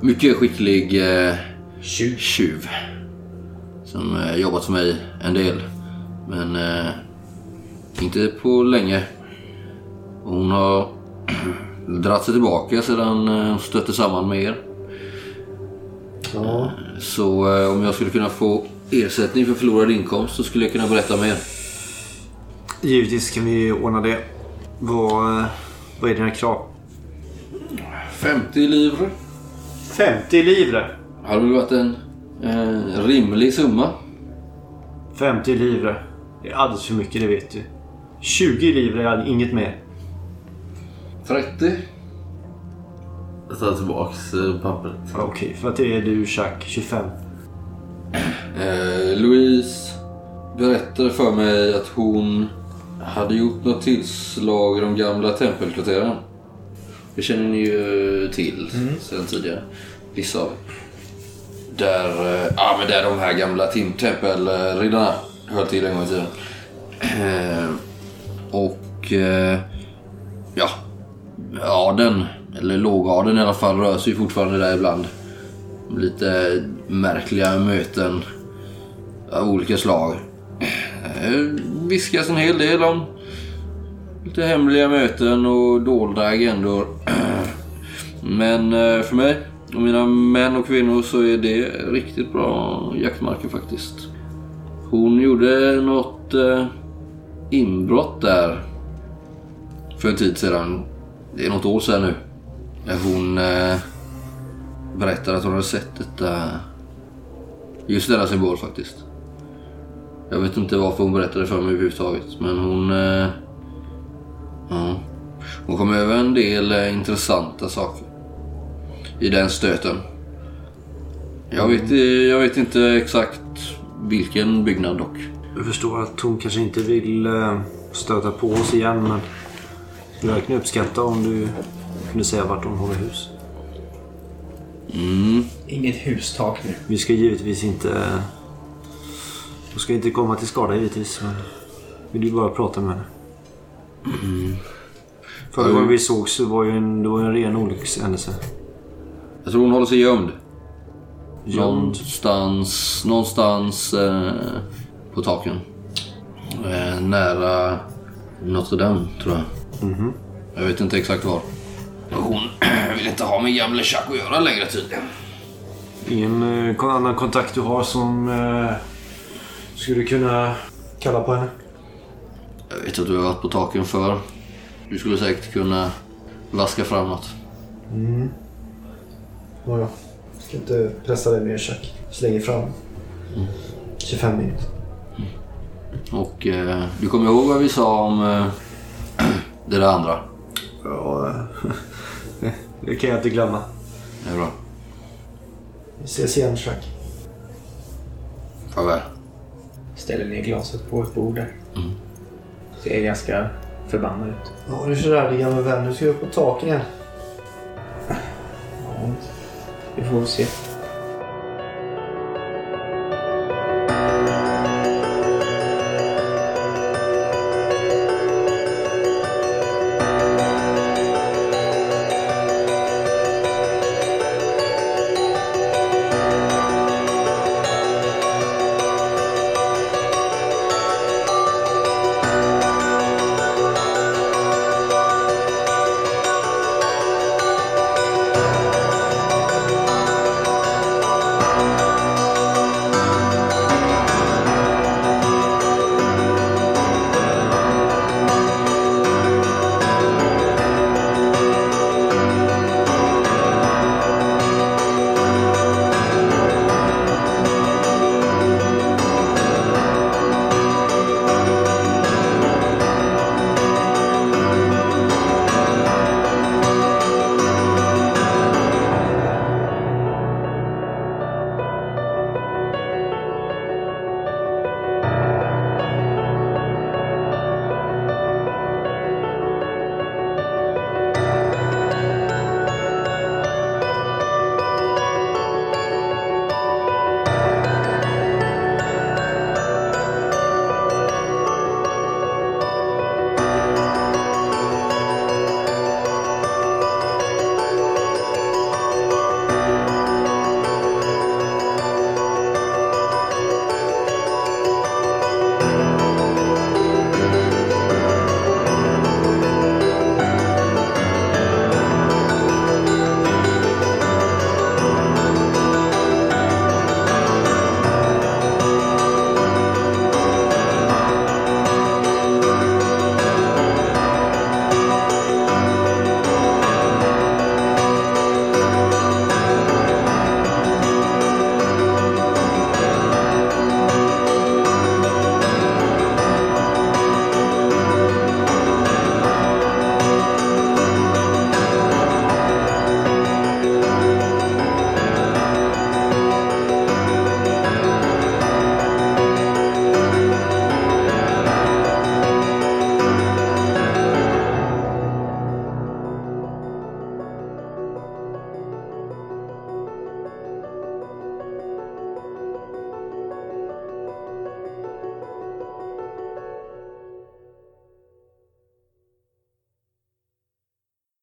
Mycket skicklig eh,
Tjuv.
tjuv. Som eh, jobbat för mig en del. Men eh, inte på länge. Och Hon har dragit sig tillbaka sedan eh, hon stötte samman med er.
ja.
Så eh, om jag skulle kunna få ersättning för förlorad inkomst så skulle jag kunna berätta mer.
Givetvis kan vi ordna det. Vad, vad är dina krav?
50 livre.
50 livre.
Hade väl varit en eh, rimlig summa.
50 livre. Det är alldeles för mycket, det vet du. 20 livre är inget mer.
30.
Jag tar tillbaks eh, pappret.
Okej, för att det är du, Chuck. 25.
Eh, Louise berättade för mig att hon hade gjort något tillslag i de gamla tempelkvarteren. Det känner ni ju till sedan tidigare. Vissa av. Där, eh, ja, men där de här gamla tempelriddarna höll till en gång i tiden. Eh, och eh, ja, adeln, eller lågadeln i alla fall, rör sig fortfarande där ibland. Lite märkliga möten av olika slag. Det viskas en hel del om lite hemliga möten och dolda agendor. Men eh, för mig och mina män och kvinnor så är det riktigt bra jaktmarker faktiskt. Hon gjorde något eh, inbrott där för en tid sedan. Det är något år sedan nu. Hon eh, berättade att hon hade sett detta... Just denna symbol faktiskt. Jag vet inte varför hon berättade för mig överhuvudtaget. Men hon... Ja, hon kom över en del eh, intressanta saker. I den stöten. Jag vet, eh, jag vet inte exakt vilken byggnad dock.
Jag förstår att hon kanske inte vill eh, stöta på oss igen men jag skulle verkligen uppskatta om du kunde säga vart hon håller hus.
Mm.
Inget hustak nu.
Vi ska givetvis inte... Hon ska inte komma till skada givetvis men vill du bara prata med henne. Förra gången vi såg så var ju en, det var en ren olyckshändelse.
Jag tror hon håller sig gömd. Någonstans, någonstans eh, på taken. Eh, nära Notre Dame, tror jag. Jag vet inte exakt var. Hon vill inte ha med gamle Chuck att göra längre tydligen.
Ingen eh, annan kontakt du har som eh, skulle kunna...
Kalla på henne.
Jag vet att du har varit på taken för. Du skulle säkert kunna vaska fram något.
Nåja. Ska inte pressa dig mer Chuck. Slänger fram 25 minuter.
Och eh, du kommer ihåg vad vi sa om eh, det där andra?
Ja, eh, det kan jag inte glömma.
Det är bra.
Vi ses igen Chuck.
Farväl.
Ställer ner glaset på ett bord där. Ser ganska förbannad ut.
Ja, nu kör det gamla vän. Nu ska upp på taken igen.
Ja, vi får se.